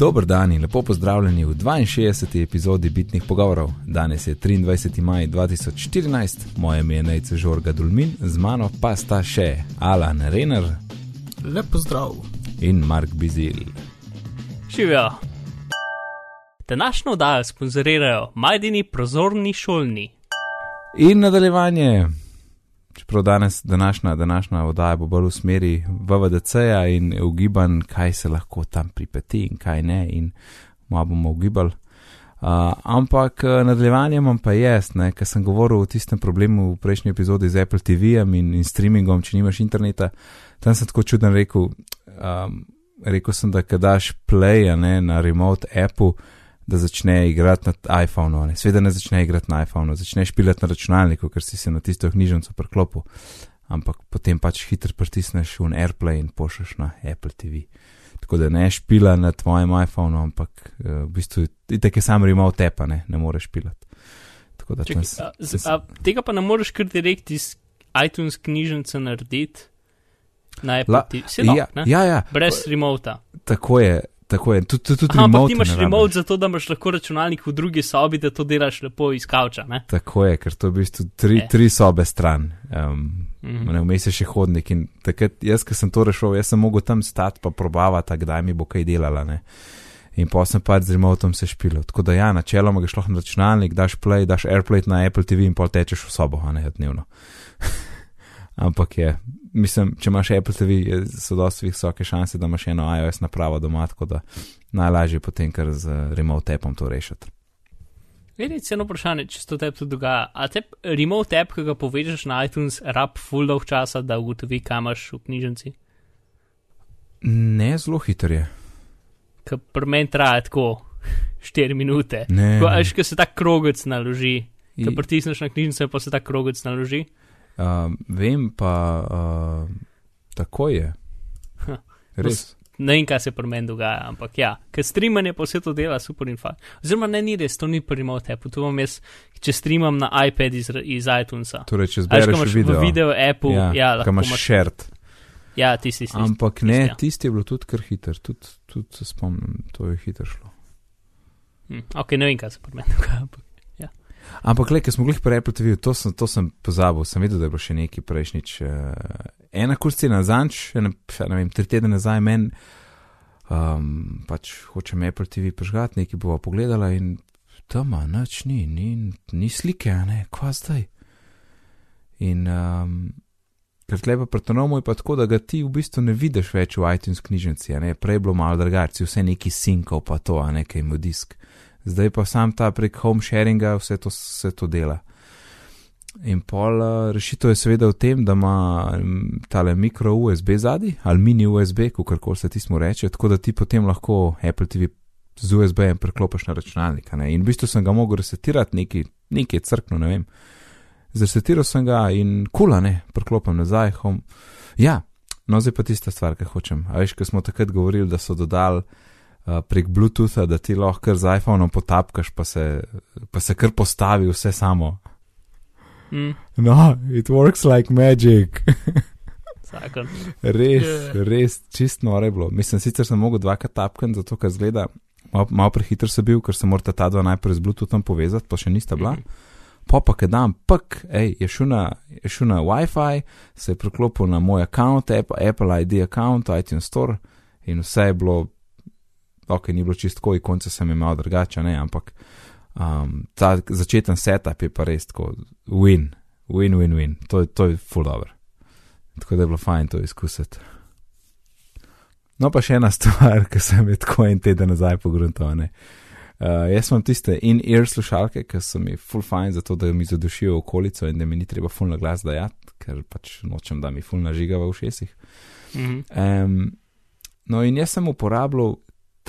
Dobr dan in lepo pozdravljeni v 62. epizodi Bitnih pogovorov. Danes je 23. maj 2014, moje ime je Nejce Žorga Dulmin, z mano pa sta še Alan Renner Lep pozdrav. in Mark Bizil. Živijo. Današnjo oddajo sponzorirajo Majdini prozorni šolni. In nadaljevanje, čeprav danes današnja, današnja oddaja bo bolj v smeri VVDC-ja in ugiban, kaj se lahko tam pripeti in kaj ne, in malo bomo ugibali. Uh, ampak uh, nadaljevanje imam pa jaz, ker sem govoril o tistem problemu v prejšnji epizodi z Apple TV-jem in, in streamingom, če nimaš interneta. Tam sem tako čuden rekel, um, rekel sem, da kadaš play ne, na remote appu, da začne igrati na iPhonu. Sveda ne začne igrati na iPhonu, začne špilati na računalniku, ker si se na tisto knjižnico priklopil. Ampak potem pač hitro pritisneš v AirPlay in pošleš na Apple TV. Tako da ne špila na tvojem iPhonu, ampak uh, v bistvu je tako sam remote appa, ne, ne moreš špilati. Tako da tam Čakaj, s- a, z, a, tega pa ne moreš kar direkt iz iTunes knjižnice narediti na Apple La- TV. Se no, ja, ne? ja, ja, Brez remota. tako je, tako je. Tudi, tudi, Aha, ampak remote ti imaš remote zato, da imaš lahko računalnik v drugi sobi, da to delaš lepo iz kavča. Ne? Tako je, ker to je v bistvu tri, Je. tri sobe stran. Um, Mhm. ne, Vmes je še hodnik in takrat, jaz, ki sem to rešil, jaz sem mogel tam stati pa probavati, kdaj mi bo kaj delala. Ne. In pa sem pač z remotom se špilil. Tako da ja, načeloma greš lahko na računalnik, daš play, daš airplay na Apple TV in pol tečeš v sobo, a ne dnevno. Ampak je, mislim, če imaš Apple TV, je- so dosti visoke šanse, da imaš eno iOS napravo doma, tako da najlažje je potem kar z remote appom to rešiti. Vedeti eno vprašanje, če se to tebi tudi dogaja. A te remote app, ki ga povežeš na iTunes, rab full dolg časa, da ugotovi, kam imaš v knjižnici? Ne, zelo hiter je. Ker pri meni traja tako 4 minute. Ne, Ko, až, ko se ta krogec naloži, I- ko pritisneš na knjižnico, pa se ta krogec naloži. Uh, vem pa, uh, tako je. Ha. Res. Ne vem, kaj se pri meni dogaja, ampak ja, ker streamanje pa vse to dela super in fajn. Oziroma, ne, ni res, to ni pri remote appu, to imam jaz, če streamam na iPad iz, iz iTunesa. Torej, če Až, zbereš imaš video, video appu, ja, ja ko lahko imaš šert. Ja, tisti, tisti. Ampak ne, tisti, ja. tisti je bilo tudi kar hiter, tudi, tudi se spomnim, to je hitro šlo. Hm, ok, ne vem, kaj se pri meni dogaja. ampak- Ampak, le, ker smo glih Apple TV, to sem, to sem pozabil, sem videl, da je bilo še neki prejšnjič. Uh, ena kurca na zanč, ne, ne vem, tri tedne nazaj meni, um, pač hočem Apple TV prižgati, nekaj bova pogledala in tam nič ni, ni, ni slike, ne, kva zdaj. In um, ker tle pa pretonomo je pa tako, da ga ti v bistvu ne vidiš več v iTunes knjižnici, ne, prej je bilo malo drugače, vse neki sinkov pa to, a ne, kaj ima disk. Zdaj pa sam ta prek home sharinga vse to, vse to dela. In pol uh, rešitev je seveda v tem, da ima mm, tale mikro USB zadnji ali mini USB, kako se ti smo reče, tako da ti potem lahko Apple TV z USB-jem preklopiš na računalnik. ne. In v bistvu sem ga mogel resetirati, neki, neki je crkno, ne vem. Zresetiral sem ga in kula, ne, preklopim nazaj. Home. Ja, no zdaj pa tista stvar, ki hočem. A veš, ko smo takrat govorili, da so dodali prek Bluetootha, da ti lahko kar z iPhonom potapkaš, pa se, pa se kar postavi vse samo. Hm, No, it works like magic. zakon. res, Je. res, čist noro je bilo. Mislim, sicer sem mogel dvakrat tapkati, zato ker zgleda, malo, malo prehiter sem bil, ker se morata ta dva najprej z Bluetoothom povezati, pa še nista bila. Mhm. Pa pa, ker dam, pek, ej, je šel na, je šel na WiFi, se je priklopil na moj račun, Apple, Apple ID račun, iTunes Store in vse je bilo, ok, ni bilo čistko, ikonce sem imel drugače, ne, ampak um, ta začeten setup je pa res tako, win, win, win, win, to, to je full dobro. Tako da je bilo fajn to izkusiti. No, pa še ena stvar, ki sem jo tako en teden nazaj pogruntal. Uh, jaz imam tiste in-ear slušalke, ki so mi full fajn, zato da mi zadušijo okolico in da mi ni treba full na glas dajati, ker pač nočem, da mi full nažiga v ušesih. Mhm. Um, no, in jaz sem uporabljal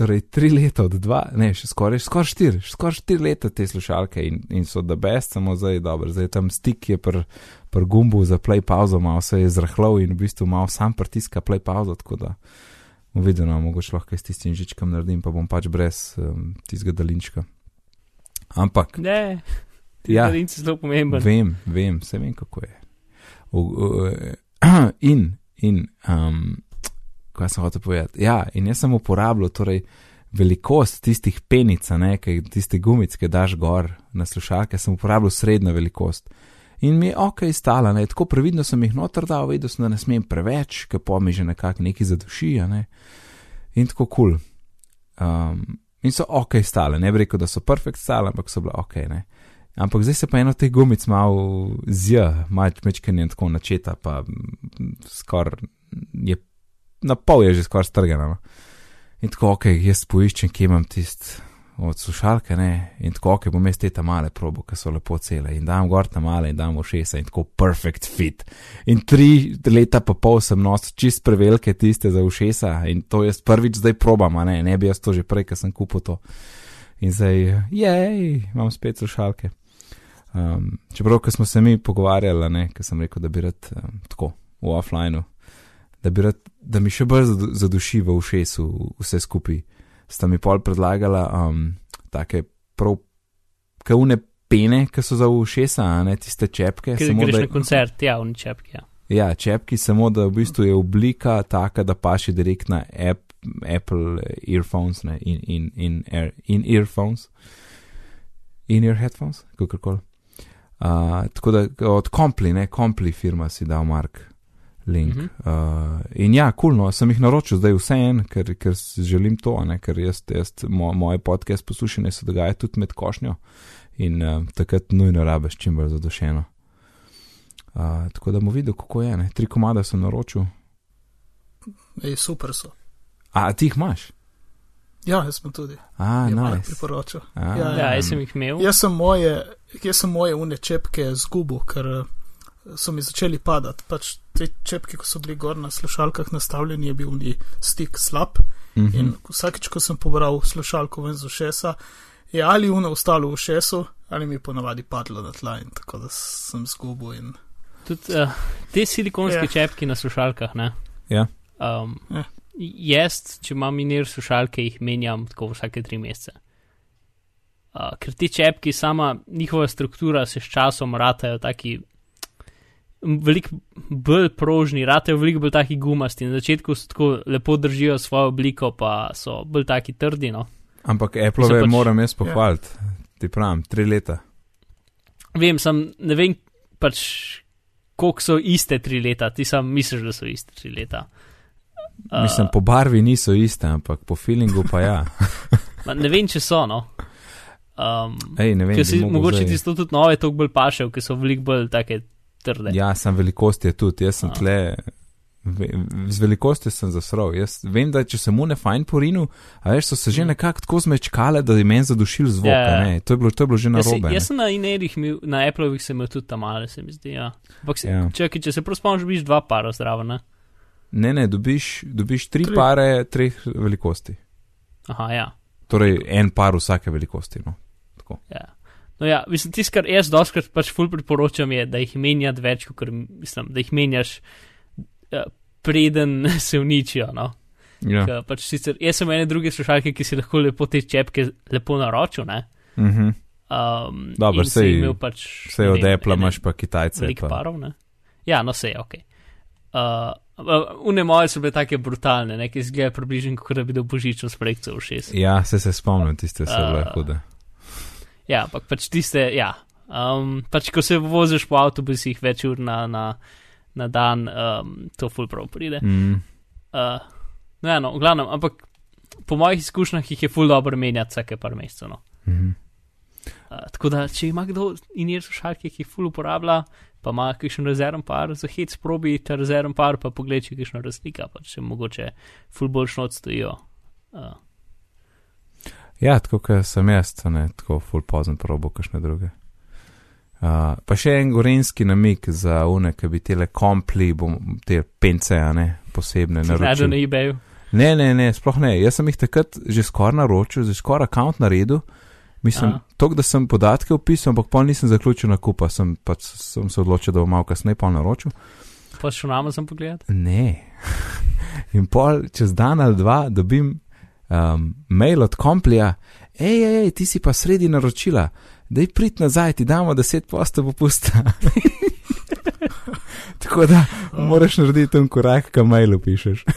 torej tri leta od dva, ne, še skoraj, skoraj štiri, skoraj štiri leta te slušalke in, in so da best, samo zdaj dobro, zdaj tam stik je pr, pr gumbu za play pauzo, malo se je zrahlal in v bistvu malo sam pritiska play pauzo, tako da bom videl, no, mogoče lahko s tistim žičkom naredim, pa bom pač brez um, tistega dalinčka. Ampak, Ne, ti Ja. ja. si zelo pomemben. Vem, vem, vse vem, kako je. U, u, in, in, um, kaj sem hotel povedati. Ja, in jaz sem uporabljal, torej, velikost tistih penic, ne, ki tiste gumice, ki daš gor na slušalke, sem uporabljal srednjo velikost. In mi je ok, stala, ne, tako previdno sem jih noter dal, vedel sem, da ne smem preveč, ker po mi že nekako neki zaduši, a ne. In tako kul. Cool. Um, in so ok, stale, ne bi rekel, da so perfekt stale, ampak so bile ok, ne. Ampak zdaj se pa eno teh gumic malo zja, mečken je tako načeta, pa skoraj je, na pol je že skoraj strgano. No. In tako, ok, jaz poiščem, kje imam tist od slušalke, ne, in tako, ok, bom jaz te ta male probo, ki so lepo cele, in dam gor ta male in dam v šesa in tako perfect fit. In tri leta pa pol sem nosil čist prevelike tiste za ušesa in to jaz prvič zdaj probam, ne, ne bi jaz to že prej, ker sem kupil to. In zdaj, jej, imam spet slušalke. Um, čeprav, ko smo se mi pogovarjali, ker sem rekel, da bi rad um, tako v offlineu, da rad, da mi še bolj zaduši v ušesu vse skupaj, sta mi pol predlagala um, take prav kaune pene, ki so za ušesa, a ne tiste čepke. Ker greš da, na koncert, ja, oni čepki, ja. Ja, čepki, samo da v bistvu je oblika taka, da paši direkt na app, Apple earphones, ne, in, in, in, air, in earphones, in ear headphones, kakorkoli. Uh, tako da od Kompli, ne Kompli firma si dal Mark link. Uh -huh. uh, in ja, kulno, cool, sem jih naročil zdaj vse en, ker, ker želim to, ne, ker jaz, jaz mo, moje podcast poslušanje se dogaja tudi med košnjo in uh, takrat nujno rabeš čim bolj zadošeno. Uh, tako da bomo videli, kako je, ne. tri komade sem naročil. Ej, super so. A ti jih imaš? Ja, jaz sem tudi. A, je nice. priporočil. A, Ja, Ja, ja. jaz sem jih imel. Jaz sem moje, jaz sem moje une čepke zgubil, ker so mi začeli padati. Pač te čepke, ko so bili gor na slušalkah nastavljeni, je bil ni stik slab. uh -huh. In vsakeč, ko sem pobral slušalko ven z ušesa, je ali uno ostalo v ušesu, ali mi je ponavadi padlo na tla in tako da sem zgubil. In... Tudi uh, te silikonske Ja. yeah. čepke na slušalkah, ne. Ja. Um, Ja. Jaz, če imam minir slušalke, jih menjam tako vsake tri mesece. Uh, ker ti čepki, sama njihova struktura se s časom ratajo taki. Veliko bolj prožni, ratajo veliko bolj taki gumasti. Na začetku so tako lepo držijo svojo obliko, pa so bolj taki trdi. No. Ampak So Apple pač, moram jaz pohvaliti, ti pravim, tri leta. Vem, sem, ne vem pač, koliko so iste tri leta, ti sam misliš, da so iste tri leta. Uh, Mislim, po barvi niso iste, ampak po feelingu pa ja. Ne vem, če so, no. Um, Ej, ne vem, si mogoče zdaj- tisto tudi nove, toliko bolj pašev, ker so veliko bolj take trde. Ja, sem velikost je tudi, jaz sem A. tle. ve- Z velikostjo sem zasrl. Jaz vem, da če sem mu ne fajn porinu, a veš, so se že Mm. nekako tako zmečkale, da je meni zadušil zvok. Ja, a ja. ne. To, je bilo, to je bilo že na Jaz, jaz sem na inerih, na Appleovih sem imel tudi tam male, se mi zdi. Ja. Ampak se, Ja. ja. čakaj, če se prav spomniš, biš dva para zdravo, ne? Ne, ne, dobiš, dobiš tri, tri Tri. pare treh velikosti. Aha, ja. Torej, en par vsake velikosti. No. Tako. ja. No ja, mislim, tisto, kar jaz doskrat pač ful priporočam, je, da jih menjati več, kot mislim, da jih menjaš, uh, preden se uničijo. No? Ja. Ker Pač sicer, jaz sem ene druge slušalke, ki si lahko lepo te čepke lepo naročil. Ne? Mhm. Um, Dobro, si sej- imel pač. Vse ne od Apple imaš pa Kitajce. veliko Pa. parov, ne? Ja, no, vse je ok. Uh, Une moje so bile take brutalne, nekaj izgleda približno, kot da bi dal božično sprejkco v šest. Ja, se se spomnim, tiste so bile hude. Ja, ampak pač tiste, ja. Um, pač ko se voziš po avtobusih več ur na, na, na dan, um, to ful prav pride. Mm. Uh, no, ja, no, v glavnem, ampak po mojih izkušnjah jih je ful dobro menjati vsake par mesecev. No. Mhm. Uh, tako da, če ima kdo in je slušalke, ki jih ful uporablja, pa ima kakšen rezervn par, za hec probi ta rezervn par, pa pogled, če kakšna razlika, pa če mogoče ful boljšno odstojijo. Uh, Ja, tako kot sem jaz, ne tako full pozen probo, kakšne druge. Uh, pa še en gorenski namik za une, ki bi tele kompli, bom, te pence, a ne, posebne naročil. na eBayu. Ne, ne, ne, sploh ne. Jaz sem jih takrat že skoraj naročil, že skoraj račun naredil. Mislim, Aha. to, da sem podatke opisal, ampak pol nisem zaključil nakupa, sem, pač, sem se odločil, da bom malo kasneje pol naročil. Pa šel na Amazon pogledat. Ne. In pol čez dan ali dva dobim um, mail od komplija, hej, hej, hej, ti si pa sredi naročila, da je prid nazaj, ti damo 10 posta popusta. Tako da moraš narediti ten korak, kam mailu pišeš.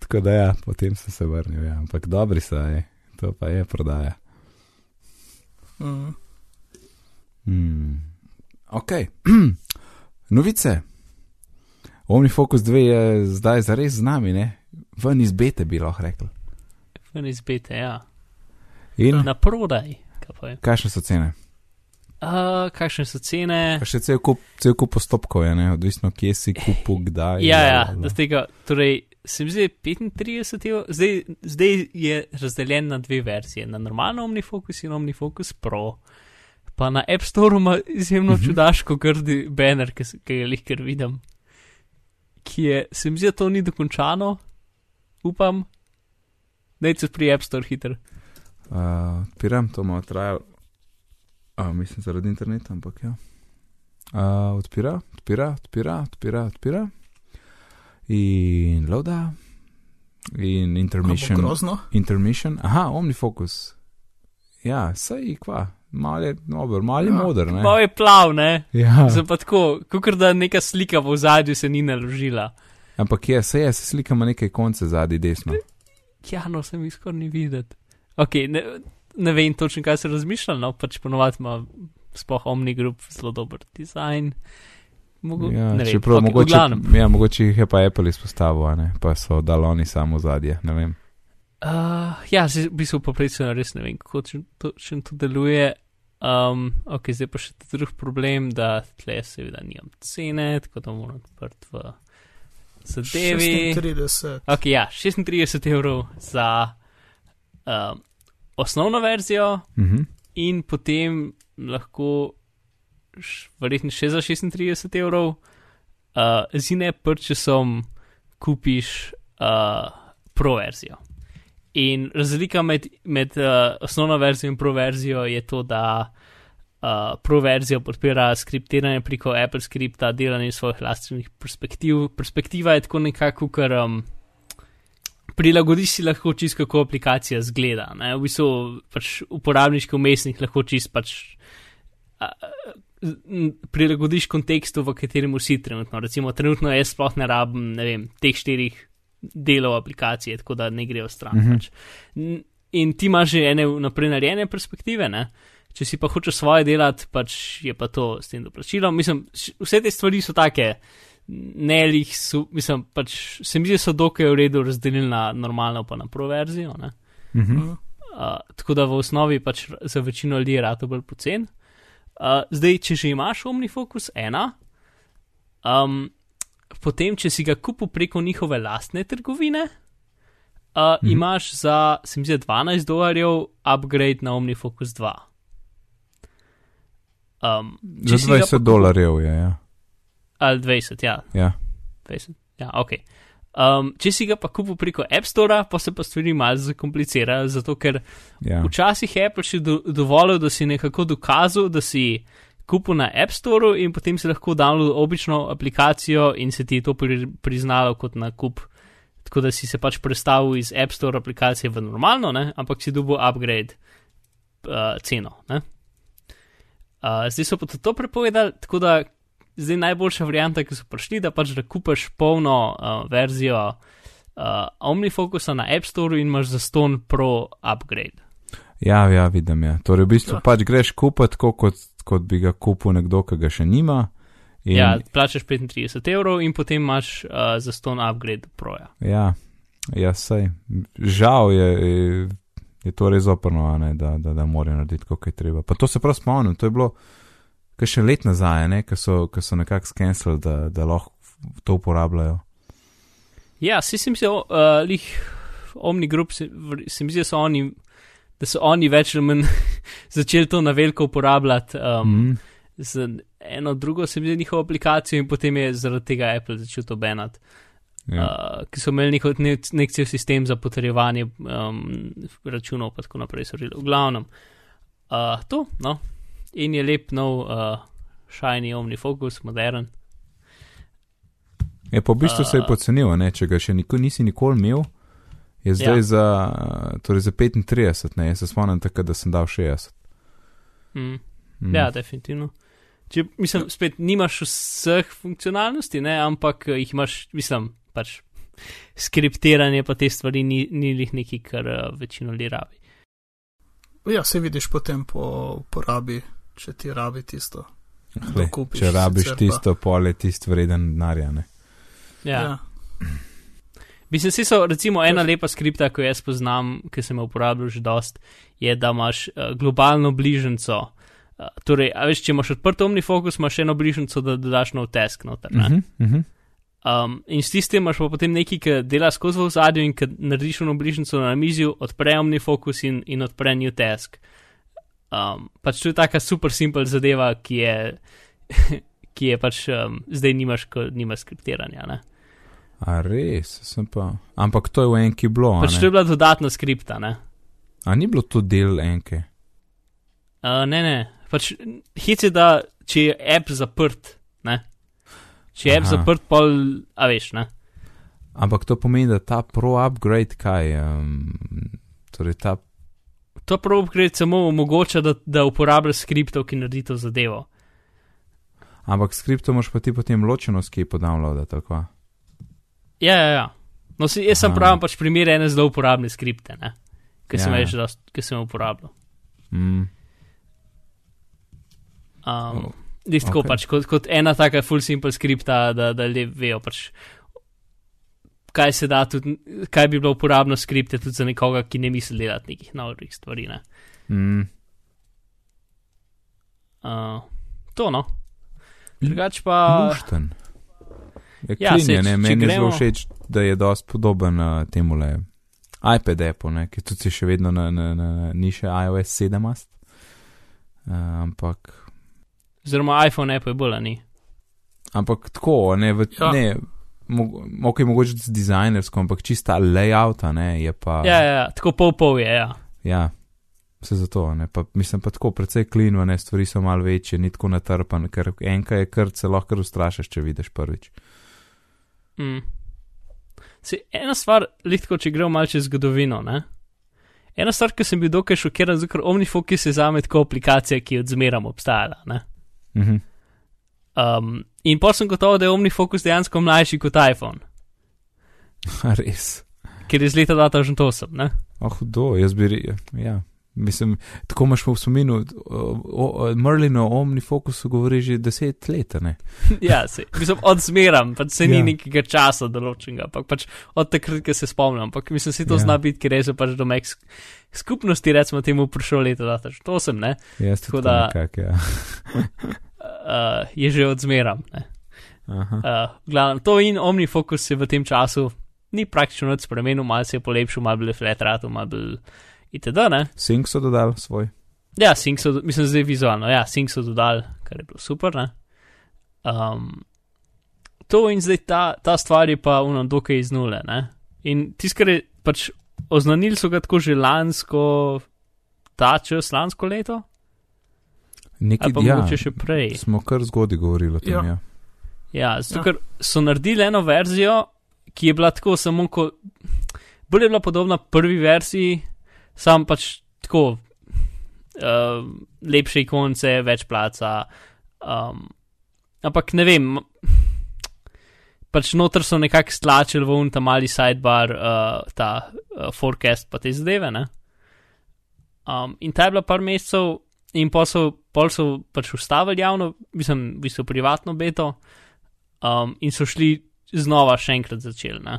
tako da ja, potem sem se vrnil, ja. ampak dobri so, je. to pa je prodaja. Mm. Hmm. Ok, novice. Omnifocus 2 je zdaj zares z nami, ne? Ven iz bete bi lahko rekel. Ven iz bete, ja. In Na prodaj. kaj kakšne so cene? Uh, kakšne so cene? Pa še cel kup, cel kup postopkov je, ne? odvisno kje si kupu, kdaj. Ja, ja, da bla. tega, torej, se mi zdi 35 evrov, zdaj, zdaj je razdeljen na dve verzije, na normalno OmniFocus in OmniFocus Pro. Pa na App Store ima izjemno Mhm. čudaško grdi banner, ki, ki ga lahko vidim. Ki je, se mi zdi, da to ni dokončano, upam, da je se pri App Store hiter. Uh, Odpiram, to malo trajalo. Uh, mislim zaradi interneta, ampak ja. Uh, odpira, odpira, odpira, odpira, odpira. In loada. In intermission. grozno. Intermission. Aha, omnifocus. Ja, sej kva. Mal je dober, mal je Ja. moder, ne? Malo je plav, ne? Ja, Zdaj pa tako, kot da neka slika v zadju se ni naložila. Ampak je, sej je, se slika ima nekaj konce zadnji desno. Ja, no, sem skoraj ni videti. Ok, ne, ne vem točno, kaj se razmišlja, no, pač ponovadi ima spoh Omni Group zelo dober dizajn. Mogo, Ja, ne vem, čeprav ok, v mogoče, glavnem. ja, mogoče jih je pa Apple izpostavil, ne? pa so dali oni samo zadje, ne vem. Uh, ja, zdaj v bistvu poprečno res ne vem, kako točno to, to deluje. Um, ok, zdaj pa še drug problem, da tle seveda nimam cene, tako da moram odprt v zadevi. 36. Ok, ja, 36 evrov za um, osnovno verzijo Mhm. in potem lahko verjetno še za 36 evrov uh, z ine purchasom kupiš uh, pro verzijo. In razlika med, med uh, osnovno verzijo in pro verzijo je to, da uh, pro verzijo podpira skriptiranje preko Apple skripta, delanje svojih lastnih perspektiv. Perspektiva je tako nekako, ker um, prilagodiš si lahko čisto, kako aplikacija zgleda. Ne? V bistvu pač uporabniški umestnik lahko čist pač. a, Prilagodiš kontekstu, v katerem si trenutno. Recimo, trenutno jaz sploh ne rabim ne vem, teh štirih delov aplikacije, tako da ne grejo stran. Mm -hmm. pač. In ti imaš že ene naprej narejene perspektive, ne? Če si pa hočeš svoje delati, pač je pa to s tem doplačilom. Mislim, vse te stvari so take, ne lih, so, mislim, pač se mi zdi, da so dokaj v redu razdelili na normalno pa na proverzijo. ne. Mhm. Mm. Uh, tako da v osnovi pač za večino ljudi je rado bolj pocen. Uh, zdaj, če že imaš OmniFocus 1, um, potem, če si ga kupil preko njihove lastne trgovine, uh, Mhm. imaš za, se mi zdi, 12 dolarjev upgrade na OmniFocus 2. Um, Za če si ga pa 20 kupil- dolarjev je, ja. Ali 20, ja, ja. 20. Ja, ok. Um, če si ga pa kupil preko App Store, pa se pa stvari malce zakomplicirajo, zato ker ja. Včasih je Apple še do, dovolil, da si nekako dokazal, da si kupil na App Store in potem si lahko downloadil obično aplikacijo in se ti je to pri, priznalo kot nakup. Tako da si se pač prestavil iz App Store aplikacije v normalno, ne? ampak si dobil upgrade uh, ceno. Ne? Uh, zdaj so pa to prepovedali, tako da zdaj najboljša varianta, ki so prišli, da pač da kupaš polno uh, verzijo uh, OmniFocusa na App Store in imaš za ston pro upgrade. ja, ja, vidim. Ja. Torej, v bistvu Ja. pač greš kupiti, tako kot, kot bi ga kupil nekdo, ki ga še nima. In, Ja, plačaš 35 evrov in potem imaš uh, za ston upgrade proja. ja, ja sej. Žal je, je, to res oprno, ne, da, da, da morajo narediti, kot je treba. Pa to se prav spomnim, to je bilo kar še let nazaj, ne, ko so, ko so nekako skenslili, da, da lahko to uporabljajo. Ja, si sem se, uh, lih Omni Group, se, se mi zdi, da so oni, da so oni več ali manj začeli to na veliko uporabljati. Um, mm. Z eno drugo se mi zdi njihovo aplikacijo in potem je zaradi tega Apple začel to banati. Ja. Ja. Uh, ki so imeli neko, nek, nek cel sistem za potrjevanje um, računov, pa tako naprej. so želeli. V glavnem, uh, to, no, in je lep nov, uh, shiny OmniFocus, modern. Je pa v bistvu se je pocenil, ne, če ga še nikoli nisi nikoli imel, je zdaj Ja. za, torej za 35, ne, jaz se spomnim takrat, da sem dal 60. Mm. Mm. Ja, definitivno. Če, mislim, spet nimaš vseh funkcionalnosti, ne, ampak jih imaš, mislim, pač skriptiranje pa te stvari ni, ni lih neki, kar uh, večino ljudi rabi. Ja, se vidiš potem po porabi, če ti rabi tisto. Hle, Dokupiš če rabiš tisto pole, tisto vreden denarja. ne. Ja. Ja. Bi se so, recimo, ena lepa skripta, ko jaz poznam, ki sem jo uporabljal že dost, je, da imaš uh, globalno bližnjico. Uh, torej, a veš, če imaš odprt omnifokus, imaš eno bližnjico, da dodaš nov task noter. ne. Mhm, mhm. Um, in s tistim imaš pa potem nekaj, ki dela skozi v zadju in ki narediš eno bližnjico na mizju, odpre omnifokus in, in odpre new task. Um, pač to je taka super simpel zadeva, ki je, ki je pač um, zdaj nimaš, ko nimaš skriptiranja. Ne? A res, sem pa. Ampak to je v enki bilo. Pač to je bila dodatna skripta. Ne, A ni bilo to del enke? uh, ne, ne. Pač hit je, da če je app zaprt, ne. Če je app zaprt, pol, a veš, ne. Ampak to pomeni, da ta pro upgrade kaj. Um, torej ta. To prav upgrade samo omogoča, da, da uporabljaš skriptov, ki naredi to zadevo. Ampak skripto moš pa ti potem ločeno skipo downloadati, tako. Ja, ja, ja. No, si, jaz sem Aha. pravim pač primer ene zelo uporabne skripte, ne? Ki sem Ja. več, dost- ki sem jo uporabljal. Mm. Um, Oh, Tako okej. pač, kot, kot ena taka full simple skripta, da, da ljudje vejo pač, kaj se da tudi, kaj bi bilo uporabno skripte tudi za nekoga, ki ne misli delati nekih novih stvari, ne. Mm. Uh, to no. Drugač pa. Lušten. Je Ja, ja, saj, klinje, ne, če meni je zelo gremo- všeč, da je dost podoben uh, temu le iPad Apple, ne, ki tudi še vedno na, na, na niše iOS 17. Uh, ampak, Oziroma iPhone Apple je bolj, a ni. ampak tako, ne, v, Ja. ne mo, ok, mogoče z dizajnersko, ampak čista layouta, ne, je pa. Ja, ja, ja, tako pol pol je, ja. ja. Vse zato, ne, pa mislim pa tako, precej klino, ne, stvari so malo večje, ni tako natrpan, ker enka je kar se lahko ustrašiš, če vidiš prvič. Mm. Se, ena stvar, lahko če gremo malce čez zgodovino. Ne? Ena stvar, ki sem bil dokaj šokiran, zato ker OmniFocus je za me tako aplikacija, ki je odzmeram obstajala. Ne? Mhm. Um, in pa sem gotov, da je OmniFocus dejansko mlajši kot iPhone, res. ker je iz leta 2008. Ne? Oh, hudo, jaz bi rekel. Ja. Mislim, tako imaš v spominu, o, o, Merlino o OmniFocusu govori že deset let, ja, se, mislim, odzmeram, pač se ni Ja. nekega časa določenega, ampak pač od takrat, ko se spomnim. Ampak mislim, se to Ja. zna biti, ker je že pač do mek skupnosti, recimo temu, prišel leta 2008, ne? Jaz Tako da- nekako, ja. uh, je že odzmeram. Ne? Aha. Uh, glavno, to in OmniFocus se v tem času ni praktično nič spremenil, malo se je polepšal, malo bolj flat ratu, malo bolj itd. Ne? Sync so dodali svoj. Ja, Sync so, mislim, zdaj vizualno, ja, Sync so dodali, kar je bilo super. Ne? Um, to in zdaj ta, ta stvar je pa uno dokaj iz nule. Ne? In tisto, kar je pač oznanili so ga tako že lansko, ta čas, lansko leto, Nekaj, pa ja, mogoče še prej. smo kar zgodaj govorili o tem, Ja. ja. Ja, zato Ja. ker so naredili eno verzijo, ki je bila tako samo kot. Bolj je bila podobna prvi verziji, sam pač tako. Uh, lepše ikonce, več placa. Um, ampak ne vem, pač noter so nekako stlačili v un ta mali sidebar, uh, ta uh, forecast pa te zadeve. Ne? Um, in ta je bila par mesecev, in pol so, pol so pač ustavili javno, mislim, v bistvu privatno beto, um, in so šli znova še enkrat začeli. Ne?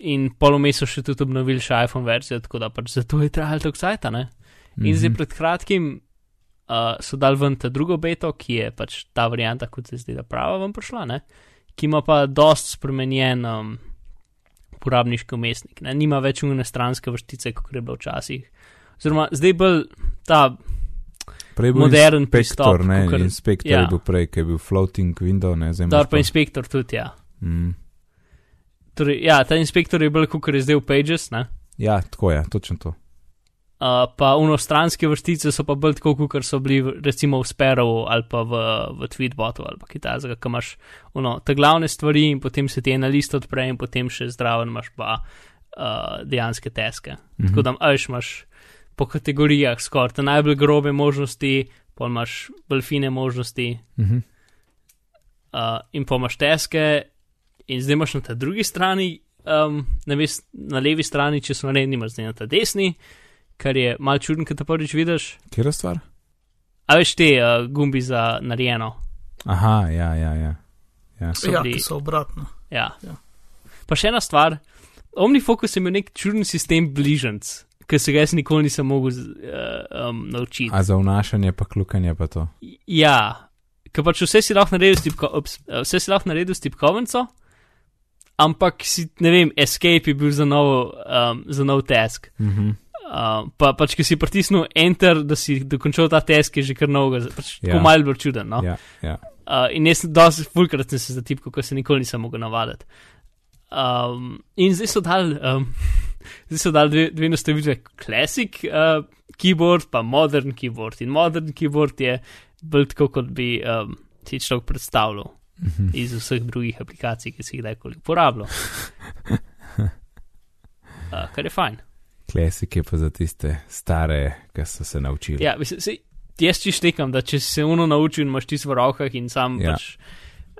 In polomes so še tudi obnovili še iPhone verzijo, tako da pač zato je trajalo tako sajta. Ne? In zdaj Mhm. pred kratkim uh, so dal ven ta drugo beto, ki je pač ta varianta, kot se zdi, da prava ven prišla, ne? ki ima pa dost spremenjen um, uporabniški umestnik, ne? nima več unne stranske vrstice, kot je bilo včasih. Oziroma, zdaj bolj ta Prej bil modern inspektor, pristop, ne, kakor- inspektor ja. je bil prej, ki je bil floating window, ne, zdaj imaš pa inspektor tudi, ja. Mm. Torej, ja, ta inspektor je bolj kot je zdaj v Pages, ne? Ja, tako je, točno to. Uh, pa unostranske vrstice so pa bolj tako, kot so bili recimo v Sparrowu ali pa v, v Tweetbotu ali pa kitajskega, ki imaš uno, te glavne stvari in potem se ti ena list odpre in potem še zdraven imaš pa uh, dejanske teske. Mhm. Tako da ajš imaš po kategorijah skoraj te najbolj grobe možnosti, pa imaš bolj fine možnosti Mhm. uh, in pa imaš teske in zdaj imaš na tej drugi strani um, na, ves, na levi strani, če so naredjeni, imaš zdaj na ta desni, kar je malce čudno, ker te prvič vidiš. Kjer je stvar? A veš te uh, gumbi za narejeno. Aha, ja, ja, ja. ja. So Ja, bili- so obratno. Ja. Ja. Pa še ena stvar, OmniFocus je imel nek čuden sistem bližnjic, ki se ga jaz nikoli nisem mogel uh, um, naučiti. A za vnašanje pa klukanje pa to. Ja, ker pač vse si lahko naredil s, tipko, ups, eh, vse si lahko naredil s tipkovnico, ampak si, ne vem, escape je bil za nov, um, za nov task. Mhm. Uh, pa pač, ki si pritisnil enter, da si dokončal ta task, je že kar novega, pač Ja. tako malo bolj čuden. No? Ja, ja. Uh, in jaz dosti fulkrat sem se zatipkal, ko se nikoli nisem mogel navaditi. Um, in zdaj so dal, um, zdaj so dal dve, dve nastavitve, classic uh, keyboard, pa modern keyboard. In modern keyboard je bolj tako, kot bi um, si človek predstavljal Mhm. iz vseh drugih aplikacij, ki si jih kdajkoli uporabljal. Uh, kar je fajn. Klasik je pa za tiste stare, ki so se naučili. Ja, mislim, sej, jaz ti štekam, da če se uno naučil in imaš ti v rokah in sam Ja. pač.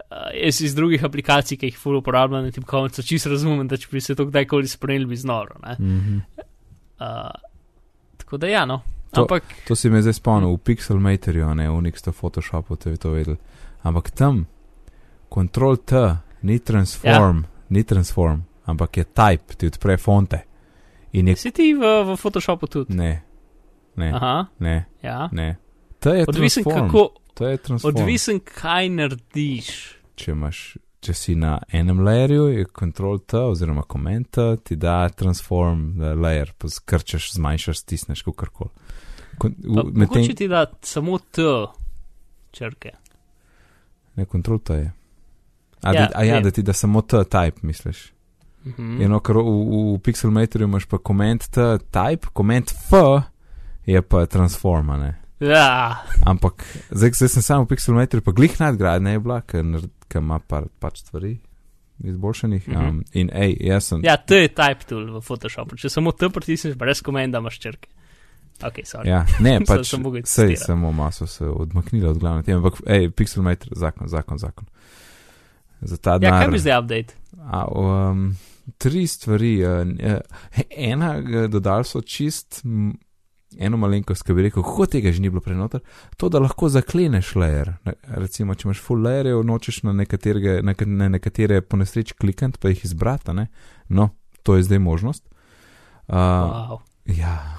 Uh, jaz iz drugih aplikacij, ki jih ful uporabljam na tipkovnico, čisto razumem, da če bi se to kdajkoli spremljal, bi znoro. ne. Mhm. Uh, tako da ja, no. To- Ampak To si me zdaj spomnil, v Pixelmatorju, ne v Nixto Photoshopu, te to vedel. Ampak tam, Ctrl T, ni transform, ja. ni transform, ampak je type, ti odpre fonte. In je, si ti v, v Photoshopu tudi. ne, ne, Aha, ne, ja. ne. T je Odvisen, transform, kako, to je transform. odvisen, kaj narediš. Če, imaš, če si na enem layerju, je Ctrl T oziroma Command T, ti da transform eh, layer, pa skrčeš, zmanjšaš, stisneš, kakorkoli. V- medtem- Mogoče ti da samo T črke. Ne, kontrol to je. A, Ja, ja, a ja, da ti da samo T type, misliš. Mhm. Mm. Eno, ker v, v Pixelmatorju imaš pa koment T type, koment F je pa transforma, ne. Ja, Ampak zdaj, zdaj sem samo v Pixelmatorju, pa glih nadgradnja je bila, ker ima par, pač stvari izboljšanih. Mhm. Um, in hej, jaz sem. ja, T je type tool v Photoshopu. Če samo T pritisneš, brez komenda imaš črke. Ok, sorry. Ja, ne, pač sem mogel sej samo maso se odmaknila od glavne teme, ampak hej, Pixelmator, zakon, zakon, zakon. Za ta Ja, denar. kaj bi zdaj update? A, um, tri stvari. Uh, ena, eh, dodali so čist, m, eno malenkost, ki bi rekel, kako tega že ni bilo prenoter, to, da lahko zakleneš layer. Recimo, če imaš full layerjev, nočeš na, nekaterega- na, na nekatere po nesreči klikant, pa jih izbrati, ne? no, to je zdaj možnost. Uh, Wow. Ja.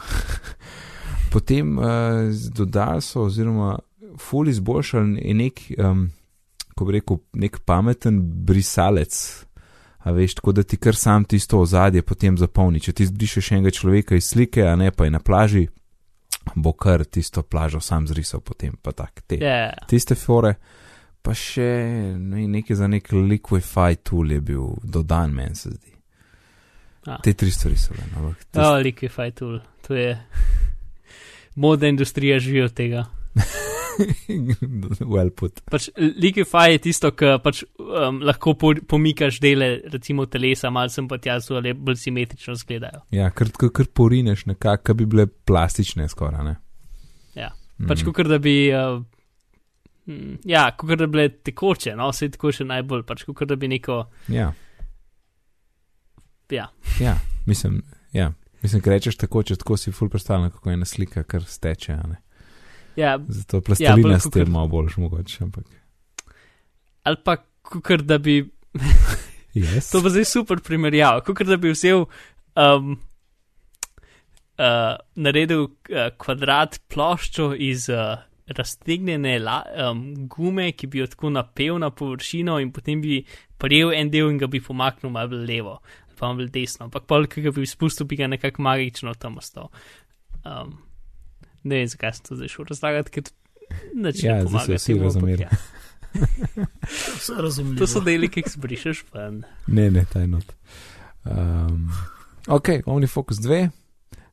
Potem uh, dodali so, oziroma ful izboljšali nek, um, ko bi rekel, nek pameten brisalec. A veš, tako da ti kar sam tisto ozadje potem zapolni. Če ti zbrišeš enega človeka iz slike, a ne pa je na plaži, bo kar tisto plažo sam zrisal potem, pa tak. Te, Ja, Tiste fore, pa še ne, nekaj za nek liquify tool je bil dodan, meni se zdi. A. Te tri stvari so bile. ampak tiste- oh, Liquify tool. To je. Modna industrija živi od tega. well put. Pač Liquify je tisto, kar pač, um, lahko po, pomikaš dele, recimo telesa, malo sem pa tja, so le bolj simetrično izgledajo. Ja, ker tako kar porineš nekako, ki bi bile plastične skoraj, ne? Ja. Mm. Pač kot da bi. Uh, mm, ja, kot da bi bile tekoče, no, vse tako še najbolj, pač kot da bi neko. Ja, Ja, ja, mislim, ja. Mislim, ker rečeš tako, če tako si ful predstavljam, kako je ena slika, kar steče, ne. Ja Zato plastelina bolj s tem malo boljš mogoče, ampak. ali pa kot da bi. Yes. To bo zdaj super primerjava. Kot da bi vzel. Um, uh, naredil uh, kvadrat ploščo iz uh, raztegnjene la, um, gume, ki bi jo tako napel na površino, in potem bi prijel en del in ga bi pomaknil malo levo, ali pa malo desno. Ampak pol, ki ga bi spustil, bi ga nekako magično tam ostal. Um, ne vem, zakaj sem to zdaj šel razlagati, ker nič Ja, ne pomaga. vsi razumeli. Ja. Vse razumljivo. To so deli, ki jih zbrišeš ven. Ne, ne, taj not. Um, ok, OmniFocus 2,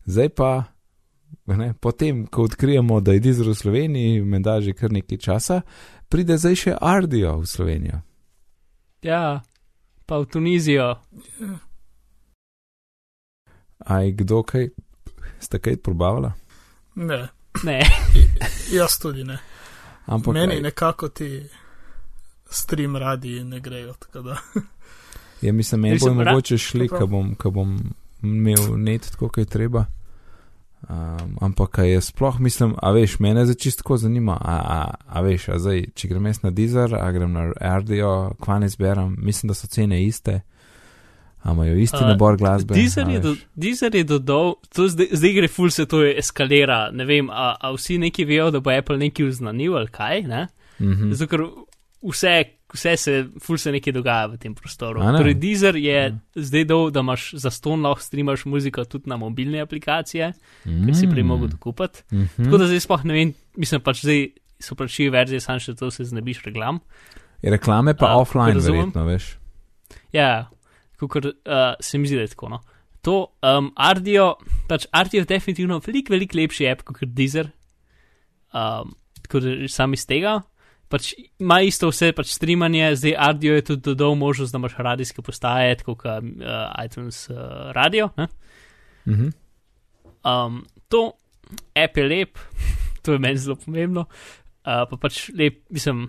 zdaj pa, ne, potem, ko odkrijemo, da je Dizel v Sloveniji, menda že kar nekaj časa, pride zdaj še Ardio v Slovenijo. Ja, pa v Tunizijo. Aj kdo kaj, sta kaj probavala? Ne, Ne, jaz tudi ne. Ampak Meni aj- nekako ti stream radi ne grejo. tako da. Ja, mislim, meni bo mogoče šli, ko bom, ko bom imel net tako, kot je treba. Um, ampak a je sploh, mislim, a veš, mene za čistko zanima, a, a, a veš, a zdaj, če grem jaz na Deezer, a grem na RDO, kva ne zberam, mislim, da so cene iste, imajo isti A, nabor glasbe. Deezer je, do. Deezer je dodal, to zdaj, zdaj gre ful se to eskalira. Ne vem, a, a vsi neki vejo, da bo Apple nekaj uznanil ali kaj, ne? Mhm. Zato, ker vse, vse se, ful se nekaj dogaja v tem prostoru. Torej, Deezer je Ja. zdaj dal, da imaš za ston lahko streamaš muziko tudi na mobilne aplikacije, ker si prej mogel to kupiti. Mhm. Tako da zdaj sploh ne vem, mislim pač zdaj so širi verzije, sam še to se znebiš reklam. Reklame pa A, offline, verjetno, veš. Ja, kot uh, se mi zdi, da je tako. No. To, um, Ardio, pač Ardio je definitivno veliko, veliko lepši app kot Deezer. Um, tako da sam iz tega. Pač ima isto vse, pač streamanje, zdaj Ardio je tudi dodal možnost, da imaš radijske postaje, tako kot uh, iTunes uh, radio. Ne? Mhm. Um, to app je lep, to je meni zelo pomembno. Uh, pa pač lep, mislim,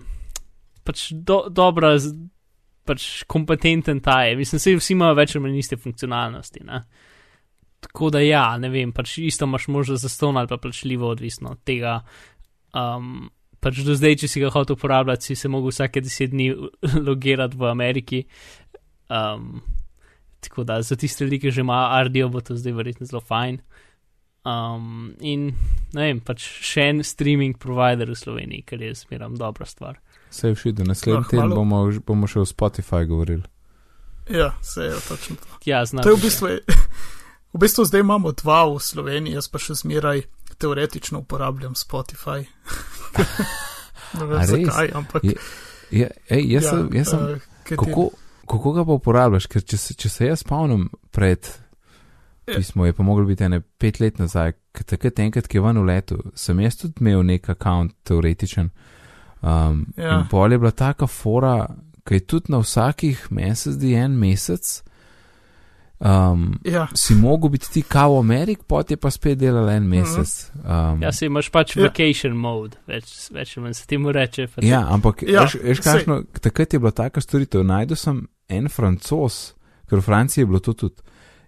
pač do, dobra, pač kompetenten ta je. Mislim, se vsi imajo več ali manj iste funkcionalnosti. Ne? Tako da ja, ne vem, pač isto imaš možnost za ston ali pa plačljivo, odvisno od tega. Um, pač do zdaj, če si ga hotel uporabljati, si se mogel vsake deset dni logirati v Ameriki. Um, tako da za tiste ljudi, ki že imajo Ardio, bo to zdaj verjetno zelo fajn. Um, in ne vem, pač še en streaming provider v Sloveniji, kar je zmeram dobra stvar. Se je všeč, da naslednji Ah, teden bomo, bomo še o Spotify govorili. Ja, se je točno to. Ja, znam. To je v bistvu, v bistvu zdaj imamo dva v Sloveniji, jaz pa še zmeraj teoretično uporabljam Spotify. ne vem zakaj, ampak. Je- Ja, ej, jaz, ja, sem, jaz sem, ti- kako, kako ga pa uporabljaš? Ker če se, če se jaz spomnim pred Ja. pismo, je pa moglo biti ene pet let nazaj, takrat enkrat, ki je ven v letu, sem jaz tudi imel nek račun teoretičen. Um, Ja. In pol je bila taka fora, ki je tudi na vsakih, meni se zdi en mesec. Um, Ja, si mogel biti ti kao v Ameriki, pot je pa spet delal en mesec. Um, Ja, se imaš pač Ja. vacation mode, več, več manj se temu reče. Ja, ampak Ja, veš, veš, kakšno, takrat je bila taka storitev. Najdel sem en francos, ker v Franciji je bilo to tudi.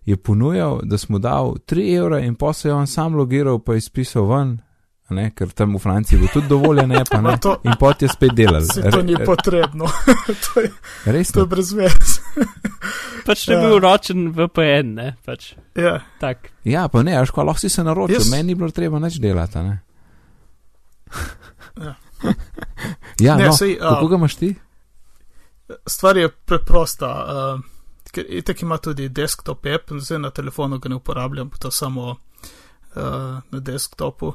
Je ponujal, da smo dal 3 evra in pa se je on sam logiral, pa je izpisal ven, ne, ker tam v Franciji je bilo tudi dovoljen, ne pa ne. To- In pot je spet delal. se to ni Re- potrebno. to, je, Res to je brez vez. pač ne Ja. bil ročen VPN, ne, pač Ja, tak. Ja, pa ne, až ko lahko si se naročil, Jaz- meni ni bilo treba nič delati, a ne. Ja. ja, Ne, no, sej, a- kako ga imaš ti? stvar je preprosta. Uh, ker itek ima tudi desktop app, zdaj na telefonu ga ne uporabljam, to samo uh, na desktopu. Uh,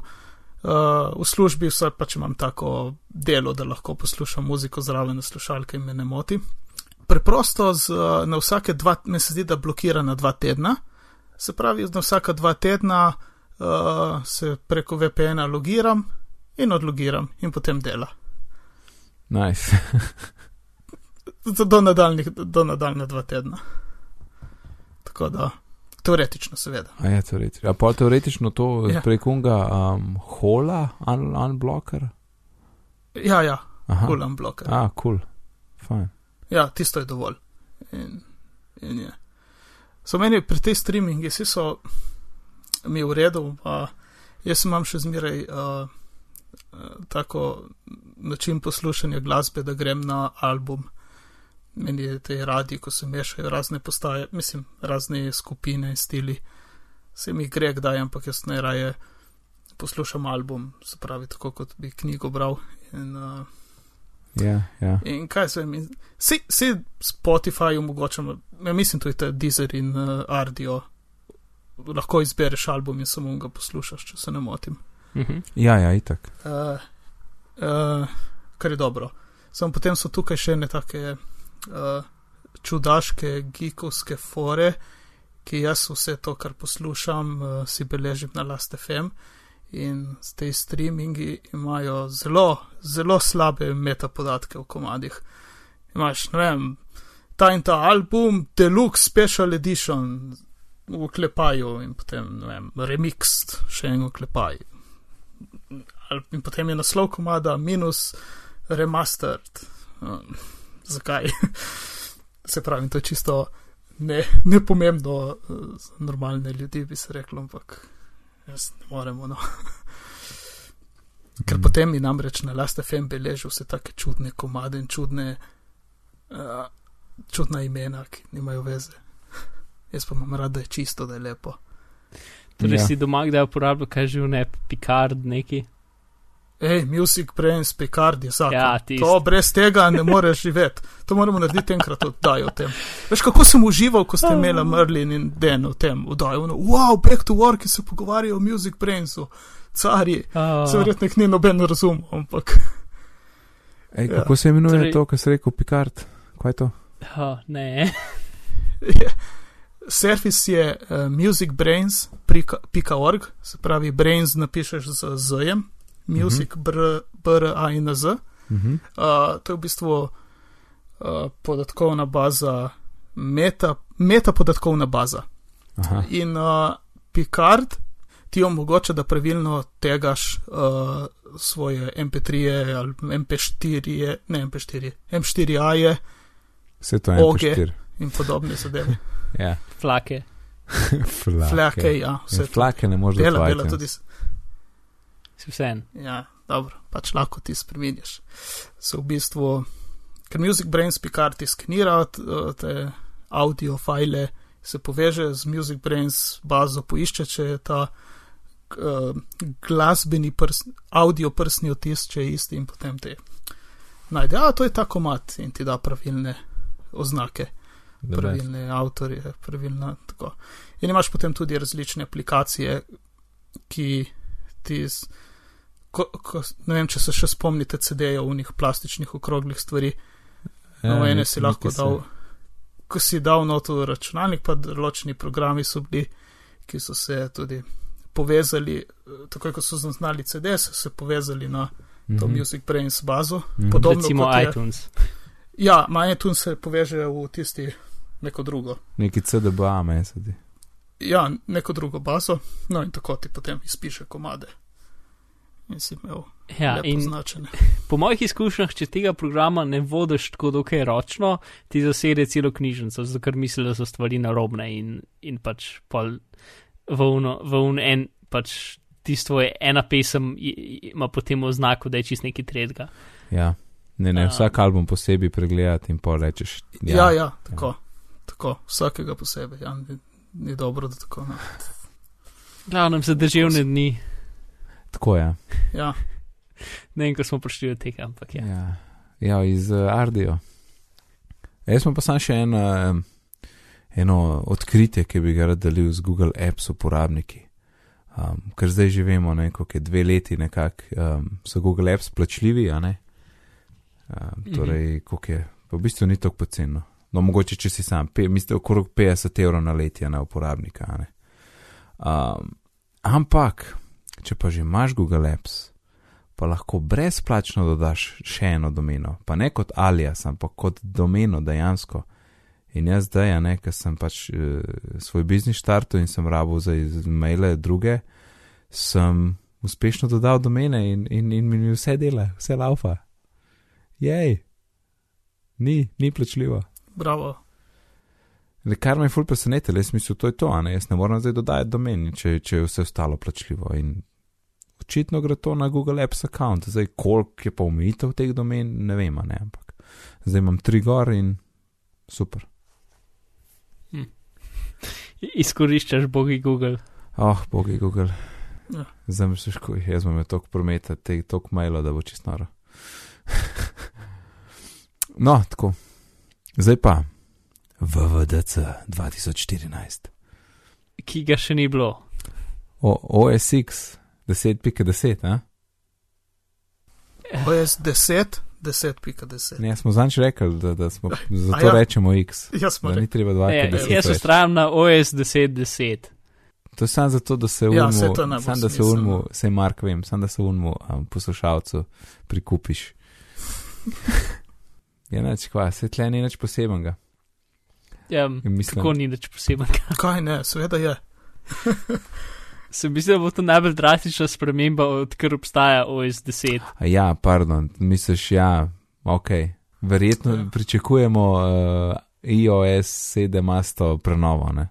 v službi vsaj pač imam tako delo, da lahko poslušam muziko zraven slušalke in me ne moti. Preprosto z, uh, na vsake dva, mi se zdi, da blokira na dva tedna. Se pravi, na vsaka dva tedna uh, se preko VPN-a logiram in odlogiram in potem dela. Nice. do, do, nadaljnih, do nadaljne dva tedna. Tako da, teoretično, seveda. A je teoretično. A pa teoretično to Ja. ja. prek unga um, hola, un, unblocker? Ja, ja, Aha. kulam bloker. A, kul. Cool. Fajn. Ja, tisto je dovolj. In, in je. So meni pri tej streamingi, vsi so mi v redu, pa jaz imam še zmeraj uh, tako način poslušanja glasbe, da grem na album. Meni je te radi, ko se mešajo razne postaje, mislim, razne skupine, stili. Se mi gre kdaj, ampak jaz najraje poslušam album, se pravi, tako kot bi knjigo bral. In, uh, Ja, ja. In kaj se mi, vsi, vsi Spotify omogočamo, ja, mislim, to je ta Deezer in uh, Ardio. Lahko izbereš album in samo ga poslušaš, če se ne motim. Mhm. Ja, ja, itak. Uh, uh, kar je dobro. Samo potem so tukaj še ne take uh, čudaške, geekovske fore, ki jaz vse to, kar poslušam, uh, si beležim na Last FM. In te streamingi imajo zelo, zelo slabe metapodatke v komadih. Imaš, ne vem, ta in ta album, Deluxe Special Edition v klepaju in potem, ne vem, remixed, še en v klepaju. In potem je naslov komada minus remastered. Zakaj? Se pravi, to je čisto ne, nepomembno eh, za normalne ljudi, bi se reklo, ampak jaz ne moremo. No. Ker Mm. potem mi namreč na Last FM beležijo vse take čudne komade in čudne, uh, čudna imena, ki nimajo veze. Jaz pa imam rad, da je čisto, da je lepo. Torej Ja. si doma, da uporablja kaj že ne, Picard neki. Hej, Music Brains, Picard je zakon. Ja, to brez tega ne moreš živeti. To moramo narediti enkrat oddajo o tem. Veš, kako sem užival, ko ste imeli Merlin in Den o tem oddajo. No, wow, back to work, ki se pogovarjajo o Music Brainsu. Cari, Uh, se verjetno ni noben razumel, ampak Ej, Ja. kako se imenuje Torej- to, kar si rekel, Picard? Kaj je to? uh, ne. je. Service je uh, musicbrains.org, se pravi, brains napišeš z Z-jem, music, br, br, a in z. Uh -huh. Uh, to je v bistvu uh, podatkovna baza, meta, meta podatkovna baza. Aha, In uh, Picard ti omogoča, da pravilno tegaš uh, svoje MP3 ali MP4, ne MP4, M4A vse to je Oge. MP4. in podobne zadeve. Ja, Flake. flake. Flake, ja, vse Ja, flake ne moreš Dela, dati. dela tudi. Si vsem. Ja, dobro, pač lahko ti spremeniš. Se v bistvu, ker Music Brains Picard ti skenira t- te audio file, se poveže z Music Brains bazo, poišče, če je ta uh, glasbeni prs, audio prsni otis, če je isti in potem te najde. A, to je ta komat in ti da pravilne oznake. Best. pravilne avtorje, pravilna tako. In imaš potem tudi različne aplikacije, ki ti, z- ko, ko, ne vem, če se še spomnite CD-jev, unih plastičnih okroglih stvari, Ja, no, ene si lahko nekaj se- dal, ko si dal not v računalnik, pa določeni programi so bili, ki so se tudi povezali, tako kot so zaznali CD, so se povezali na to Mhm. Music Brains bazo. Mhm. Podobno Recimo kot je- iTunes. Ja, iTunes se poveže v tisti neko drugo. Neki CDBA, meni se zdi. ja, neko drugo bazo, no in tako ti potem izpiše komade. In si imel Ja, in označene. po mojih izkušnjah, če tega programa ne vodiš tako dokaj ročno, ti zasede celo knjižnico, zato ker misli, da so stvari narobne in, in pač pol v uno, v un en, pač tisto je ena pesem, ima potem oznako, da je čist neki tretjega. Ja. Ne, ne, Ja. vsak album posebej pregledati in pol rečeš. Ja, ja, ja tako, tako, vsakega posebej. Ja, ni, ni dobro, da tako. No. Glavnem za državne dni, Tako je. Ja, ne vem, ko smo prišli do tega, ampak ja. Ja, ja iz uh, Ardijo. Jaz sem pa sam še eno, um, eno odkritje, ki bi ga rad delil z Google Apps uporabniki. Um, ker zdaj že vemo, koliko je dve leti nekako, um, so Google Apps plačljivi, a ne? Um, torej, koliko je, pa v bistvu ni tako poceno. No, mogoče, če si sam, pe, mislim, okrog 50 evrov na letje na uporabnika, a ne? Um, ampak, če pa že imaš Google Apps, pa lahko brezplačno dodaš še eno domeno, pa ne kot alias, ampak kot domeno dejansko. In jaz zdaj, a ne, ker sem pač uh, svoj biznis štartil in sem rabo za maile druge, sem uspešno dodal domene in, in, in mi vse dela, vse laufa. Jej, ni, ni plačljivo. bravo. Kar me je ful presenetilo, jaz mislim, to je to, ne, jaz ne moram zdaj dodajati domen, če, če je vse ostalo plačljivo. In očitno gre to na Google Apps account, zdaj koliko je pa omejitev teh domen, ne vem, ne, ampak zdaj imam tri gor in super. Izkoriščaš bogi Google. Oh, bogi Google. Ja. Zdaj mi se škuj, jaz imam toliko prometa, te toliko mailo, da bo čisto noro. no, tako. Zdaj pa. VVDC 2014. Ki ga še ni bilo. O, OSX 10.10, a? OS 10, 10.10. Ne, smo zanč rekli, da, da smo, zato ja. ja. rečemo X. Jaz Da ni treba dva, Ne, ker deset jaz več. ustrajam na OS 10.10. To je samo zato, da se Ja, unmu, najbolj sam da se unmu, sej Mark vem, sam da se unmu um, poslušalcu prikupiš. ja, neč kva, se tle ni nič posebenega. Ja, In mislim- kako ni nič poseben. kaj ne, seveda je. Se mi zdi, da bo to najbolj drastična sprememba, odkar obstaja OS 10. A ja, pardon, misliš, ja, ok. Verjetno Ja. ja. pričakujemo uh, iOS 7 ima to prenovo. Ne?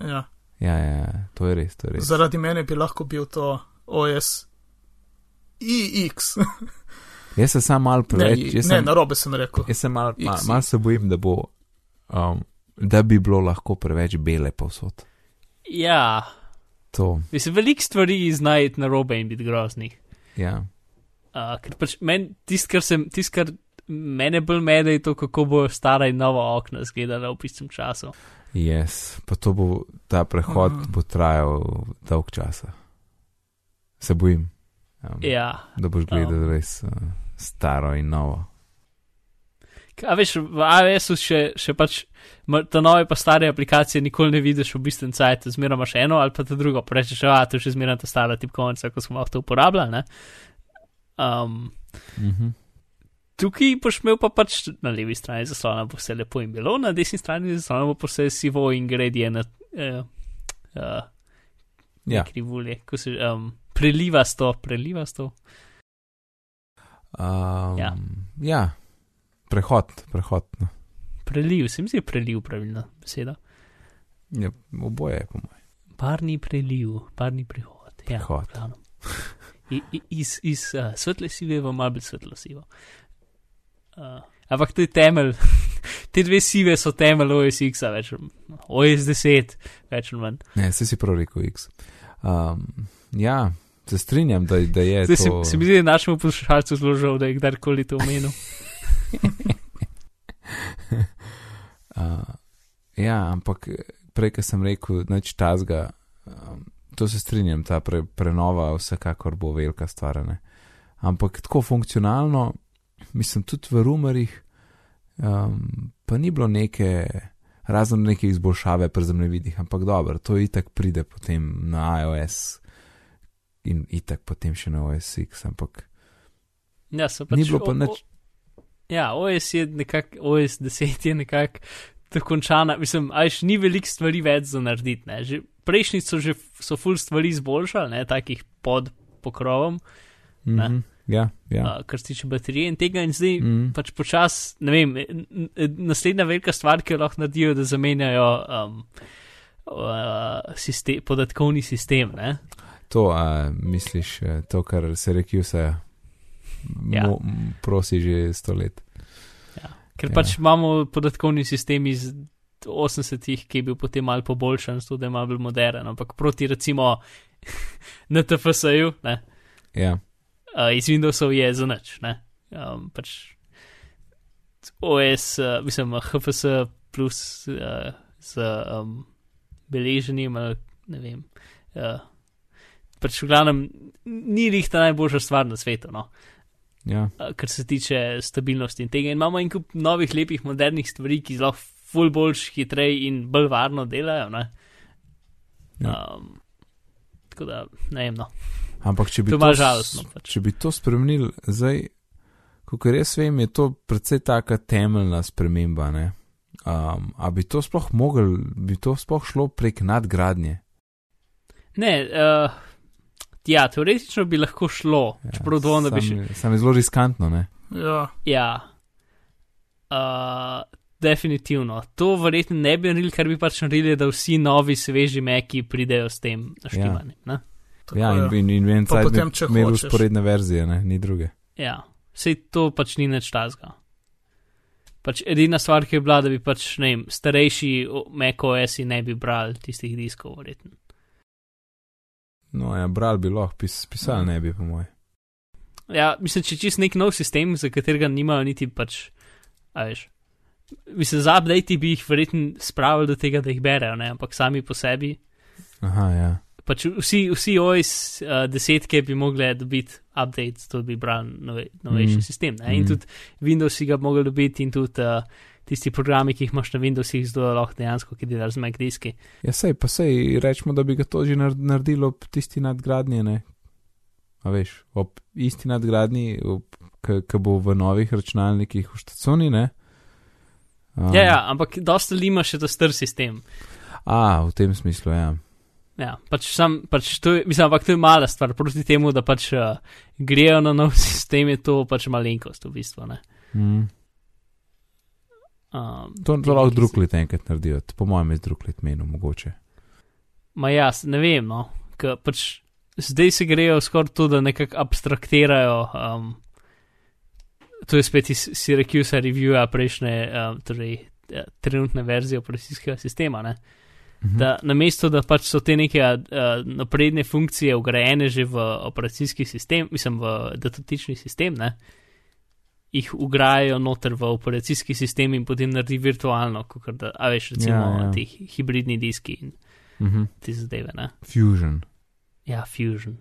Ja. Ja, ja, ja, to je res, to je res. Zaradi mene bi lahko bil to OS IX. Jaz se sam malo Ne, preveč, ne, jaz sem, na robe sem rekel. jaz sem mal, X. mal se bojim, da bo, um, da bi bilo lahko preveč bele povsod. Ja, To, mislim, veliko stvari znajti na robe in biti groznih. ja. Uh, ker pač meni, tisto, kar, sem- tisto, kar mene bolj mede, je to, kako bo stara in nova okna izgledala v istem času. Yes. Pa to bo, ta prehod Mhm. bo trajal dolg časa. Se bojim, um, Ja. da boš gledal res uh, staro in novo. A veš, v iOS-u še, še pač ta nove pa stare aplikacije nikoli ne vidiš v bistvu cajt, zmeraj imaš eno ali pa ta drugo, pa rečeš, a to je še zmeraj ta stara tipkovnica, ko smo lahko to uporabljali. ne. Um, Mhm. tukaj boš imel pa pač na levi strani zaslona bo vse lepo in bilo, na desni strani zaslona bo vse sivo in gredje na uh, uh, Ja. krivulje, ko se um, preliva sto, preliva sto. Um, Ja. ja, prehod, prehod. No. Preliv, se mi zdi preliv pravilna beseda. Ja, oboje je po mojem. Parni preliv, parni prihod. Ja, v glavnem. I, iz iz uh, svetle sive v bolj svetlo sivo. Uh, ampak to je temelj. Te dve sive so temelj OSX-a, več ali manj. OS 10, več ali manj. Ne, se si prav rekel X. Um, ja, se strinjam, da, da je Zdaj se, to. se mi zdi, je našemu poslušalcu zelo žal, da je kdarkoli to omenil. Uh, ja, ampak prej, ko sem rekel, noč tazga, um, to se strinjam, ta pre, prenova vsekakor bo velika stvar. Ne? Ampak tako funkcionalno, mislim, tudi v rumorjih, um, pa ni bilo neke, razen neke izboljšave pri zemljevidih, ampak dobro, to itak pride potem na iOS in itak potem še na OS X, ampak Ja, so pač, ni bilo pa nič. Ja, OS je nekako, OS 10 je nekako dokončana, mislim, ajš ni veliko stvari več za narediti, ne. Že prejšnji so že, so full stvari izboljšali, ne, takih pod pokrovom, Ne. Mhm, ja, ja. uh, kar se tiče baterije in tega in zdaj Mhm. pač počas, ne vem, naslednja velika stvar, ki jo lahko naredijo, da zamenjajo um, uh, sistem, podatkovni sistem, ne. To, a misliš, eh, to, kar se reki vse, Ja. mo, prosi že sto let. Ker Ja. ja. pač imamo podatkovni sistem iz 80-ih, ki je bil potem malo poboljšan, je malo bolj moderen, ampak proti recimo NTFS-ju, ne, Ja, uh, iz Windowsov je za nič, ne. Um, pač OS, uh, mislim, HFS plus uh, z um, beleženjem, ne vem. Uh, pač v glavnem ni rihta najboljša stvar na svetu, no. Ja, Uh, kar se tiče stabilnosti in tega. In imamo en kup novih, lepih, modernih stvari, ki lahko ful boljš, hitreje in bolj varno delajo. Ne? Ja. Um, tako da, ne vem, no. ampak če bi To to, žalostno. Pač. če bi to spremenili, zdaj, kot res vem, je to precej taka temeljna sprememba. Ne? Um, a bi to sploh mogel, bi to sploh šlo prek nadgradnje? Ne, uh, ja, teoretično bi lahko šlo, ja, čeprav dvomim, da bi še. Sam- je zelo riskantno, ne? Ja, Ja, uh, definitivno. To verjetno ne bi naredili, kar bi pač naredili, da vsi novi, sveži meki pridejo s tem naštimanjem. Ja. tako Ja, in, in, in en Pa cajt potem, če imel hočeš. usporedne verzije, ne? ni druge. Ja, vse to pač ni nič tazga. Pač edina stvar, ki je bila, da bi pač, ne vem, starejši MacOS-i ne bi brali tistih diskov, verjetno. No, ja, bral bi lahko, pis, pisal ne bi, po moje. Ja, mislim, če čist nek nov sistem, za katerega nimajo niti pač, a veš. Mislim, za update bi jih verjetno spravili do tega, da jih berejo, ne, ampak sami po sebi. Aha, ja. Pač vsi, vsi OS uh, desetke bi mogli dobiti update, to bi brali nove, novejši mm. sistem. Ne? In Mhm. tudi Windows si ga bi mogli dobiti in tudi uh, tisti programi, ki jih imaš na Windowsih, zelo lahko dejansko, ki delaš z Mac diski. Ja, sej, pa sej, rečemo, da bi ga to že nar- naredilo ob tisti nadgradnji, ne? A veš, ob isti nadgradnji, ki bo v novih računalnikih v štacuni, ne? Um, Ja, ja, ampak dosta ljudi ima še ta star sistem. A, v tem smislu, ja. Ja, pač sam, pač to je, mislim, ampak to je mala stvar, proti temu, da pač uh, grejo na nov sistem, je to pač malenkost v bistvu. Ne? Mm. Um, To, to lahko drug let enkrat naredijo, po mojem je z drug let menil mogoče. Ma jaz ne vem, no, ker pač zdaj se grejo skoraj to, da nekako abstraktirajo. Um, to je spet iz Syracuse reviewa prejšnje, um, torej eh, trenutne verzije operacijskega sistema. Ne? Mhm. Da namesto, da pač so te neke uh, napredne funkcije ugrajene že v operacijski sistem, mislim v datatični sistem, ne, jih ugrajajo noter v operacijski sistem in potem naredi virtualno, kot da, a veš, recimo Ja, ja, ti hibridni diski in Mhm. te zadeve. Ne. Fusion. Ja, Fusion.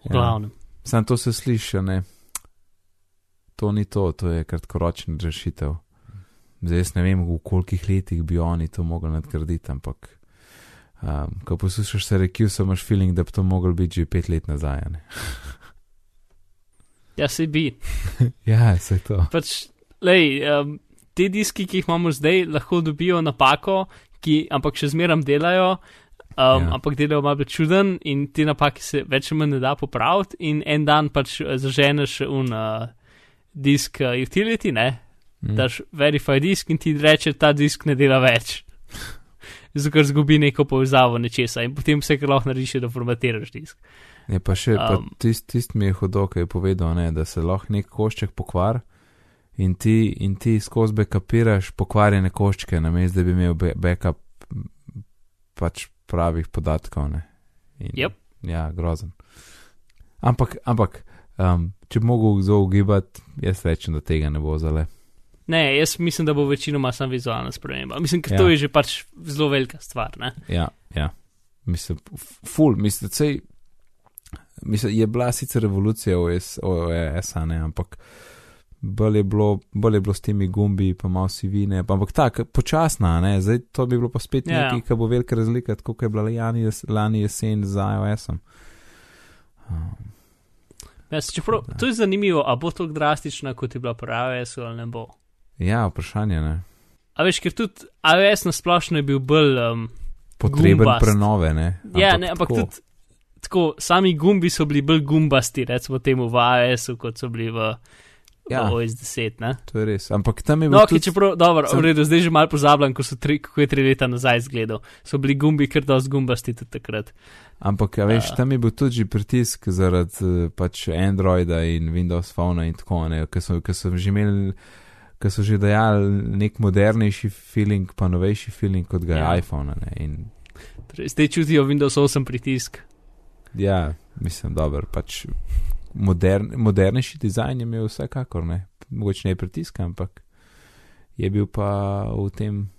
V Ja. glavnem. Sam to se sliši, ne. To ni to, to je kratkoročen rešitev. Zdaj jaz ne vem, v kolikih letih bi oni to mogli nadgraditi, ampak um, ko poslušaš se reki, imaš feeling, da bi to moglo biti že pet let nazaj. Ja, se bi. ja, se to. Pač, lej, um, te diski, ki jih imamo zdaj, lahko dobijo napako, ki, ampak še zmeram delajo. Um, Ja. Ampak delajo malo čuden in te napake se več ali manj ne da popraviti, in en dan pač eh, zaženeš un uh, disk uh, utility, ne, Mm. daš verify disk in ti reče, ta disk ne dela več. Zato, ker zgubi neko povezavo nečesa in potem vse, kar lahko narediš, je, da formatiraš disk. Je pa še Um, um, tist, mi je hudo, ki je povedal, ne, da se lahko nek košček pokvar in ti, in ti skozi bekapiraš pokvarjene koščke, namesto da bi imel backup pač pravih podatkov. Ne. In, Yep. Ja, grozen. Ampak, ampak um, če bi mogel kdo ugibati, jaz rečem, da tega ne bo zale. Ne, jaz mislim, da bo večinoma samo vizualna sprememba. Mislim, ker Ja. to je že pač zelo velika stvar. Ne? Ja, ja. Mislim, ful, mislim, sej, mislim, je bila sicer revolucija OS-a, ne, ampak bolj je, bilo, bolj je bilo s temi gumbi, pa malo si vine, pa, ampak tako, počasna, ne, zdaj to bi bilo pa spet Ja. yeah. nekaj, kar bo velika razlika, tako kot je bila lani, lani jesen z iOS-om. Um, Ja, čeprav, to je zanimivo, a bo tako drastična, kot je bila pri iOS-u ali ne bo. ja, vprašanje, ne. A veš, ker tudi iOS na splošno je bil bolj. Um, Potreben Gumbast. prenove, ne. ja, ne, ampak tako. tudi tako, sami gumbi so bili bolj gumbasti, recimo temu v iOS-u, kot so bili v, Ja. v OS 10. Ne? To je res, ampak tam je No, bilo ki tudi... čeprav, dobro, sem- v redu, zdaj že malo pozabljam, ko tri, kako je tri leta nazaj izgledal. So bili gumbi kar dosti gumbasti tudi takrat. Ampak, a veš, Ja. tam je bil tudi pritisk zaradi eh, pač Androida in Windows Phone in tako naprej, ker so, ker so že imeli, ker so že dajali nek modernejši feeling, pa novejši feeling kot ga je Ja. ja. iPhone. Ne? In Torej, zdaj čutijo Windows 8 pritisk. Ja, mislim, dober, pač modern, modernejši dizajn je imel vsekakor, ne. Mogoče ne pritiska, ampak je bil pa v tem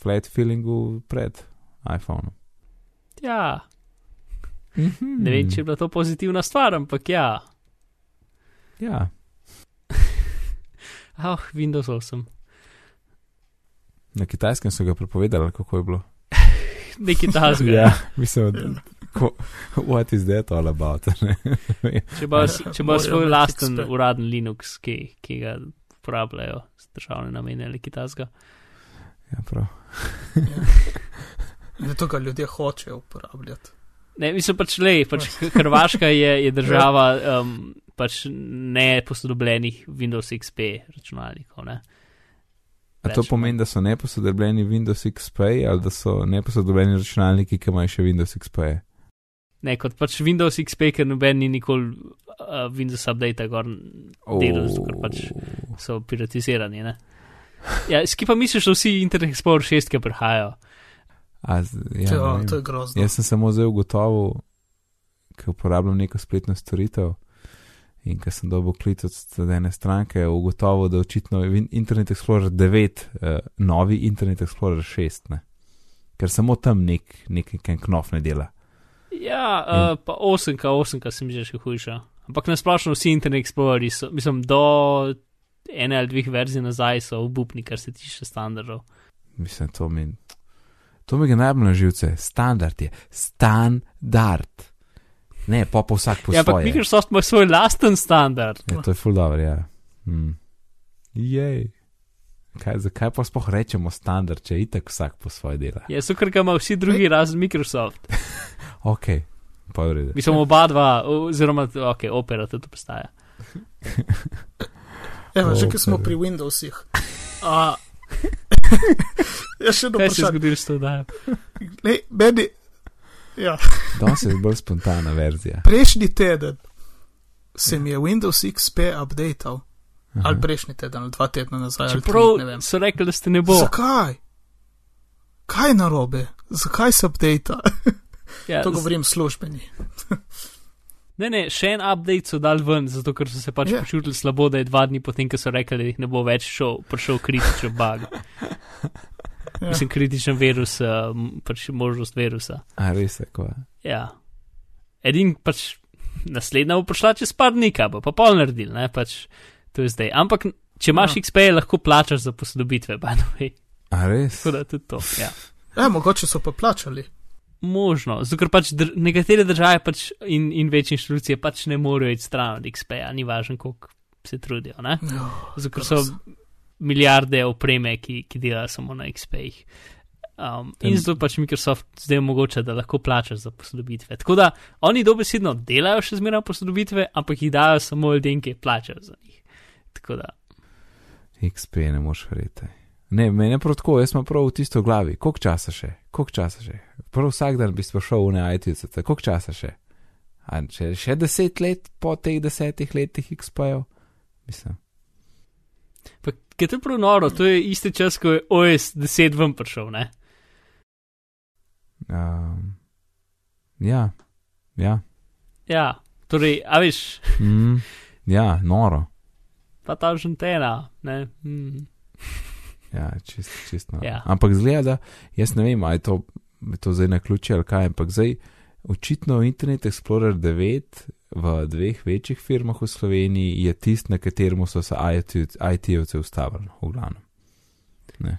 flat feelingu pred iPhonom. Ja, ne vem, če je bila to pozitivna stvar, ampak ja. Ja, Ah, Windows 8. na kitajskem so ga prepovedali, kako je bilo. Nekaj tasga. Ja, mislim, what is that all about? ne? Če imaš če imaš svoj lasten uraden Linux, ki, ki ga uporabljajo za državne namene ali kaj tasga. ja, prav. Ja. To, kar ljudje hočejo uporabljati. Ne, mislim pač le, pač Hrvaška je, je država um, pač ne posodobljenih Windows XP računalnikov. Ne? A to pomeni, da so neposodobljeni Windows XP ali da so neposodobljeni računalniki, ki imajo še Windows XP? Ne, kot pač Windows XP, ker noben ni nikoli uh, Windows update gor delal, zato ker pač so piratizirani. Ne? Ja, s kim pa misliš, da vsi Internet Explorer 6 prihajajo? A, Ja, to, vem. to je grozno. Jaz sem samo zdaj ugotovil, ker uporabljam neko spletno storitev in ker sem dobil klic od ene stranke, ugotovil, da očitno je Internet Explorer 9, uh, novi Internet Explorer 6, ne? ker samo tam nek, nek, nek knof ne dela. Ja, uh, pa 8, 8 se mi že še hujša. Ampak nasplošno vsi Internet Explorerji so, mislim, do ene ali dveh verzij nazaj so obupni, kar se tiče standardov. Mislim, to mi, to mi gre najbolj na živce. Standard je, standard. Ne, pa pa vsak po ja, ampak svoje. Microsoft ima svoj lasten standard. Ja, to je full dobro, ja. Hmm. Jej. Kaj, zakaj pa sploh rečemo standard, če itak vsak po svoje dela? So kar ga ima vsi drugi razen Microsoft. Ok, pa je v redu. Mislim, oba dva, oziroma, ok, opera tudi obstaja. Evo, že ki smo pri Windowsih. A, Ja, še eno Kaj se je zgodilo s to oddajo? Lej, meni, ja, Danes je bolj spontana verzija. prejšnji teden se mi je Windows XP updated, Aha. ali prejšnji teden, ali dva tedna nazaj. ali tri, Čeprav ne vem. so rekli, da ste ne bo. Zakaj? Kaj je narobe? Zakaj se updata? Ja, To govorim službeni. Ne, ne, še en update so dal ven, zato ker so se pač Ja. yeah. počutili slabo, da je dva dni potem, ko so rekli, da jih ne bo več šel, prišel kritičen bug. Ja. Mislim, kritičen virus, uh, pač možnost virusa. A res je, ko je. Ja. Edin pač naslednja bo prišla čez par dni, bo pa pol naredil, ne pač to je zdaj. Ampak če imaš Ja. XP, lahko plačaš za posodobitve, by the way. A res? Tako da tudi to. Ja. Ja, mogoče so pa plačali. Možno, zato ker pač dr nekatere države pač in, in večje inštitucije pač ne morejo iti stran od XP-ja, ni važno, koliko se trudijo, ne? Ja, Zato ker so milijarde opreme, ki, ki delajo samo na XP-jih. Um, in zato pač Microsoft zdaj omogoča, da lahko plačaš za posodobitve. Tako da oni dobesedno delajo še zmeraj posodobitve, ampak jih dajo samo ljudem, ki plačajo za njih. Tako da, XP ne moš verjeti. Ne, meni je prav tako, jaz sem prav v tisto glavi. Koliko časa še? Koliko časa še? Prav vsak dan bi sprašal v ne iTunes, koliko časa še? A če še deset let po teh desetih letih XP-jev? Mislim. pa, to je prav noro, to je isti čas, ko je OS 10 ven prišel, ne? Um, ja, ja. Ja, torej, a veš, Mm, ja, noro. Pa ta žentena, ne? Mm. Ja, čist, čist noro. Ja. Ampak zgleda, da jaz ne vem, ali je to, je to zdaj na ključe ali kaj, ampak zdaj očitno Internet Explorer 9 v dveh večjih firmah v Sloveniji je tist, na katerem so se IT-ovce ustavili, v glavnem.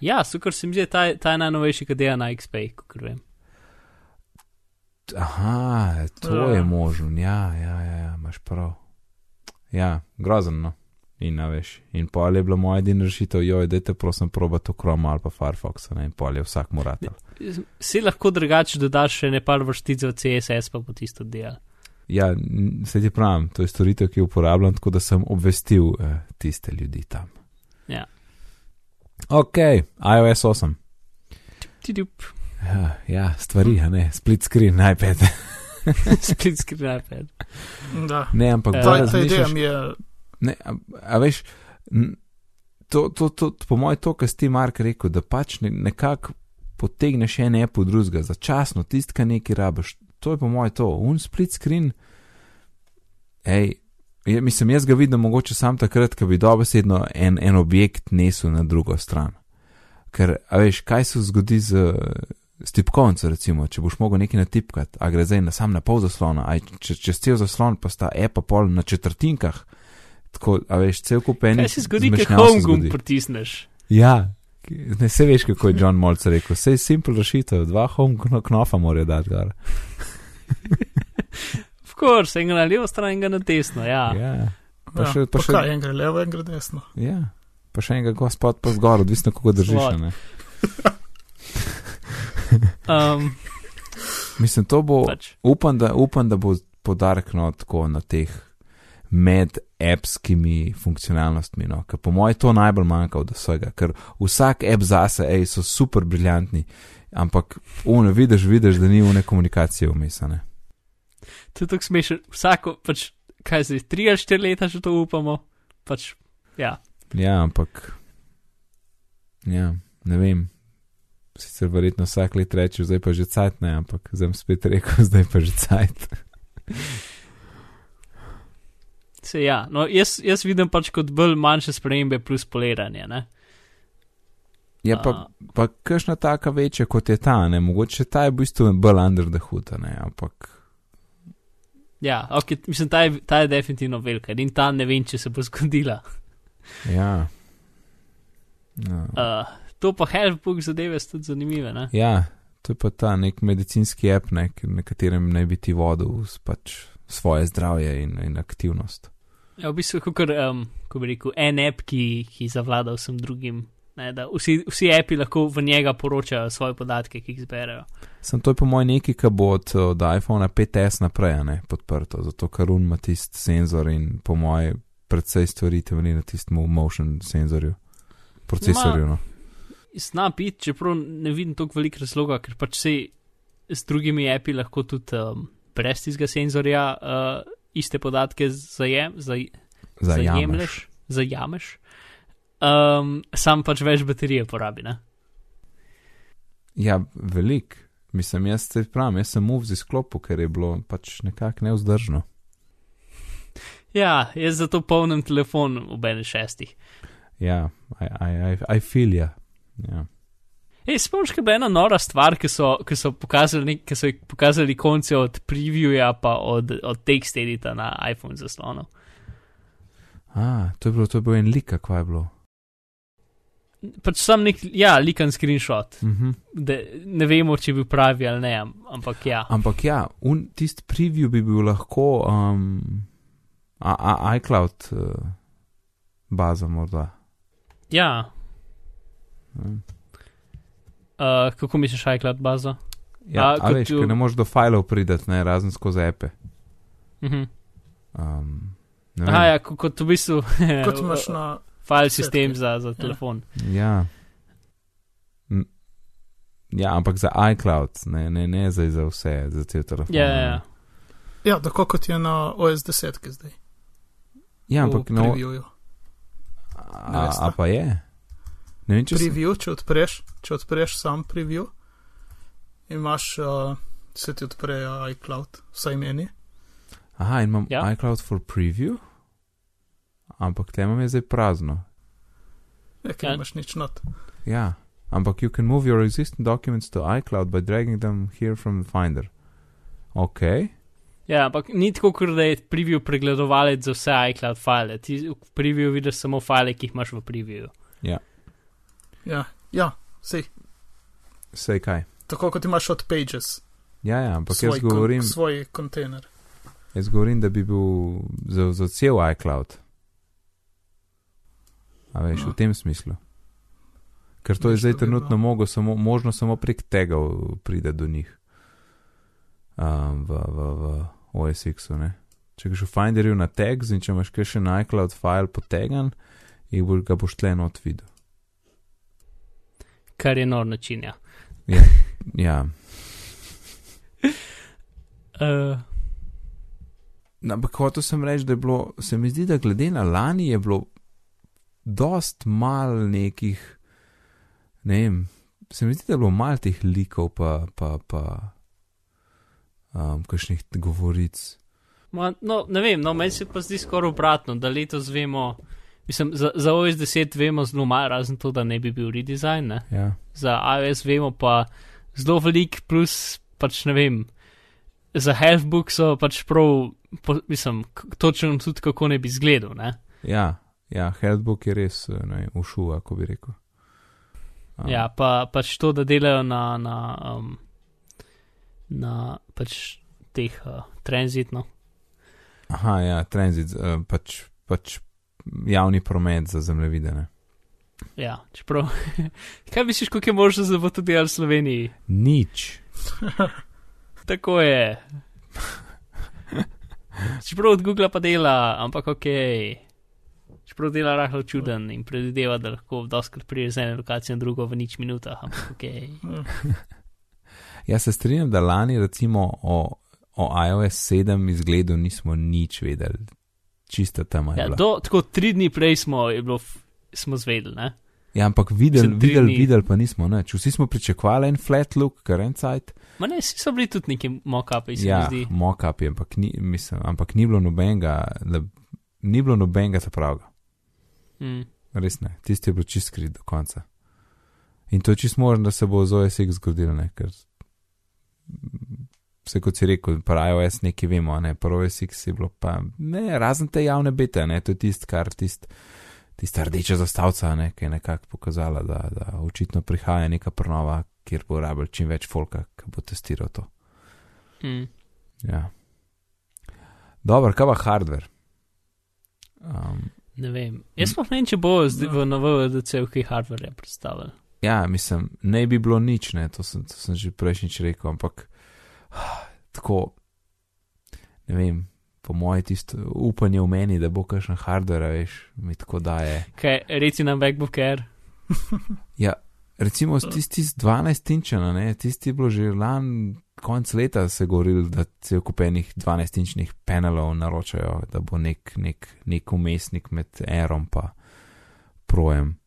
Ja, super se mi zdi, ta, ta je najnovejši, ki dela na XP, kot vem. Aha, to Ja. je možno, ja, ja, ja, ja, imaš prav. Ja, grozno. In, veš, in pol je bila moja edina rešitev, joj, dajte prosim probat to Chrome ali pa Firefox, ne, in pol je vsak moratel. Si lahko drugače dodaš še ne par vrstic v CSS, pa bo tisto del. Ja, se ti pravim, to je storitev, ki jo uporabljam, tako da sem obvestil eh, tiste ljudi tam. Ja. Ok, iOS 8. Tidup, Ja, ja stvari, a ne, split screen, iPad. split screen iPad. Da. ne, ampak Eh, bolj Ta, ta ideja razmišljaš- mi je. Ne, a, a veš, to, to, to, to po mojem, to, kar si ti Mark rekel, da pač ne, nekako potegneš en v drugega, začasno, tisti, ki nekaj rabiš, to je po mojem to, un split screen. Ej, je, mislim, jaz ga vidim mogoče sam takrat, ko bi dobesedno en, en objekt nesel na drugo stran. Ker, a veš, kaj se zgodi z, s tipkovnico, recimo, če boš mogel nekaj natipkati, a gre zdaj na sam na pol zaslona, aj če, čez cel zaslon pa sta appa pol na četrtinkah. Tako, a veš, cel kup enih. Kaj se zgodi, se home gumb pritisneš? Ja, ne se veš, kako je John Molc rekel. Sej simpel rešitev, dva home kno- knofa morajo dati gor. Of course, enega na levo stran, enega na desno, ja. Ja, Pa Ja, še- pa pa še- kaj, en gre levo, en gre desno. ja. Pa še enega gospod pa zgor, odvisno kako držiš. Ne? Um, Mislim, to bo, pač. upam, da, upam, da bo podarkno tako na teh med appskimi funkcionalnostmi, no? ker po mojem to najbolj manjka od vsega, ker vsak app zase, ej, so super briljantni, ampak une, vidiš, vidiš, da ni une komunikacije vmesane. To je tako smešno. Vsako, pač, kaj zdaj, tri ali štiri leta že to upamo. Pač, ja. Ja, ampak, ja, ne vem. Sicer verjetno vsak let reče, zdaj pa že cajt ne, ampak zdaj spet rekel, zdaj pa že cajt. Se, ja. No, jaz, jaz vidim pač kot bolj manjše spremembe plus poliranje. Ne? Ja, pa, pa kakšna taka večja kot je ta, ne, mogoče ta je v bistvu bolj under the hood, ne, ampak. ja, okay, mislim, ta je, ta je definitivno velika in ta ne vem, če se bo zgodila. Ja. No. Uh, to pa Helpbook zadeve so tudi zanimive. Ne? Ja, to je pa ta nek medicinski app, ne, na katerem naj bi ti vodil pač svoje zdravje in, in aktivnost. Ja, v bistvu, kot um, ko bi rekel, en app, ki, ki zavlada vsem drugim. Ne, vsi, vsi api lahko v njega poročajo svoje podatke, ki jih zberejo. Sem to je po mojem nekaj, kar bo od, od iPhona 5S naprej ne, podprto, zato ker un ima tisti senzor in po mojem predvsej stvari temelji na tistem motion senzorju, procesorju. No. zna biti, čeprav ne vidim toliko velik razloga, ker pač se z drugimi api lahko tudi um, brez tistega senzorja uh, iste podatke zajem, zaj, zajemleš, zajameš. Um, sam pač več baterije porabi, ne? Ja, velik. Mislim, jaz se pravim, jaz sem move izklopil, ker je bilo pač nekako neuzdržno. Ja, jaz zato polnim telefon bene šestih. Ja, I, I, I, I feel ja. ja. Ej, spomniš, kaj je bila ena nora stvar, ki so, ki so pokazali, ki so pokazali konce od previewja pa od, od text edita na iPhone zaslonu. A, to je bilo, to je bilo en lik, kaj je bilo. Pač sam nek, ja, likan screenshot. Uh -huh. De, ne vemo, če bi pravi ali ne, ampak ja. Ampak ja, tisti preview bi bil lahko um, a, a, iCloud uh, baza morda. Ja. Hmm. Uh, kako misliš, iCloud baza? Ja, a, a veš, tu... ne moreš do filev prideti, ne, razen skozi epe. Uh -huh. um, Aha, ja, kot v bistvu. kot imaš na. File sistem za, za telefon. Ja. Ja, ampak za iCloud, ne, ne, ne za, za vse, za cel telefon. Ja, ja, ja. ja, tako kot je na OS 10, ki zdaj. Ja, ampak na previewju. A, a pa je. Ne vem, če preview, če odpreš, če odpreš sam preview, imaš, uh, se ti odpre iCloud, vsaj meni. Aha, in imam ja. iCloud for preview, ampak tem je zdaj prazno. Ja, ker imaš nič not. Ja, ampak you can move your existing documents to iCloud by dragging them here from the Finder. Ok. Ja, ampak ni tako, da je preview pregledovalec za vse iCloud file. Ti v preview vidiš samo file, ki jih imaš v preview. Ja. Ja, ja, sej. Sej kaj. Tako kot imaš od pages. Ja, ja, ampak svoj jaz govorim. Kon, svoj kontejner. Jaz govorim, da bi bil za, za cel iCloud. A veš, no. v tem smislu. Ker to je zdaj trenutno mogo, samo, možno samo prek tega pride do njih. Um, v, v, v OSX-u. Če greš v Finderju na tags in če imaš še na iCloud file potegan, jih bo ga boš tle not videl. Kar je nor način, ja. Ja. ja. uh. Ampak hotel sem reči, da je bilo, se mi zdi, da glede na lani je bilo dost mal nekih, ne vem, se mi zdi, da je bilo mal teh likov pa, pa, pa um, kakšnih govoric. Ma, no, ne vem, no, meni se pa zdi skoraj obratno, da letos vemo, mislim, za, za OS 10 vemo zelo malo, razen to, da ne bi bil redesign. Ja. Za iOS vemo pa zelo velik, plus pač ne vem, za Healthbook so pač prav, po, mislim, točno tudi kako ne bi izgledal. Ne? Ja, ja, Healthbook je res, ne vem, ušu, ako bi rekel. Um. Ja, pa pač to, da delajo na. na um, na pač teh uh, tranzitno. Aha, ja, tranzit, uh, pač, pač javni promet za zemljevidene. Ja, čeprav. Kaj misliš, kako je možno, da bo to delal v Sloveniji? Nič. Tako je. Čeprav od Google pa dela, ampak ok. Čeprav dela rahlo čuden in predvideva, da lahko doskrat pride z ene lokacije na drugo v nič minutah, ampak ok. Jaz se strinjam, da lani recimo o, o iOS 7 izgledu nismo nič vedeli, čista je. Ja, do, tako tri dni prej smo, bilo, smo zvedeli. Ne? Ja, ampak videli, videli, videli pa nismo nič. Vsi smo pričakovali en flat look, kar en cajt. Ma ne, vsi so bili tudi neki mock-upi, se ja, mi zdi. Mock-upi, ampak, ni, mislim, ampak ni bilo nobenega, da, ni bilo nobenega ta pravga. Mm. Res ne, tisti je bil čist skrit do konca. In to je čist možno, da se bo z OSX zgodilo, ne, ker vse kot si rekel, pa iOS nekaj vemo, ne, pa OS X je bilo pa, ne, razen te javne bete, ne, to je tist, kar tist, tista rdeča zastavca, ne, ki je nekako pokazala, da, da očitno prihaja neka prnova, kjer bo rabil čim več folka, ki bo testiral to. Mm. Ja. Dobro, kaj pa hardware? Um, ne vem. Jaz pa ne vem, če bo zdaj v novo VDC, ki hardware je predstavil. Ja, mislim, ne bi bilo nič, ne, to sem, to sem že prejšnjič rekel, ampak tako, ne vem, po mojem, tisto upanje v meni, da bo kakšen hardware, veš, mi tako daje. Kaj, reci nam MacBook Air. ja, recimo tisti z 12 inčana, ne, tisti je bilo že lan, konc leta se govorili, da se je kupenih 12 inčnih panelov naročajo, da bo nek, nek, nek umestnik med Aerom pa Projem.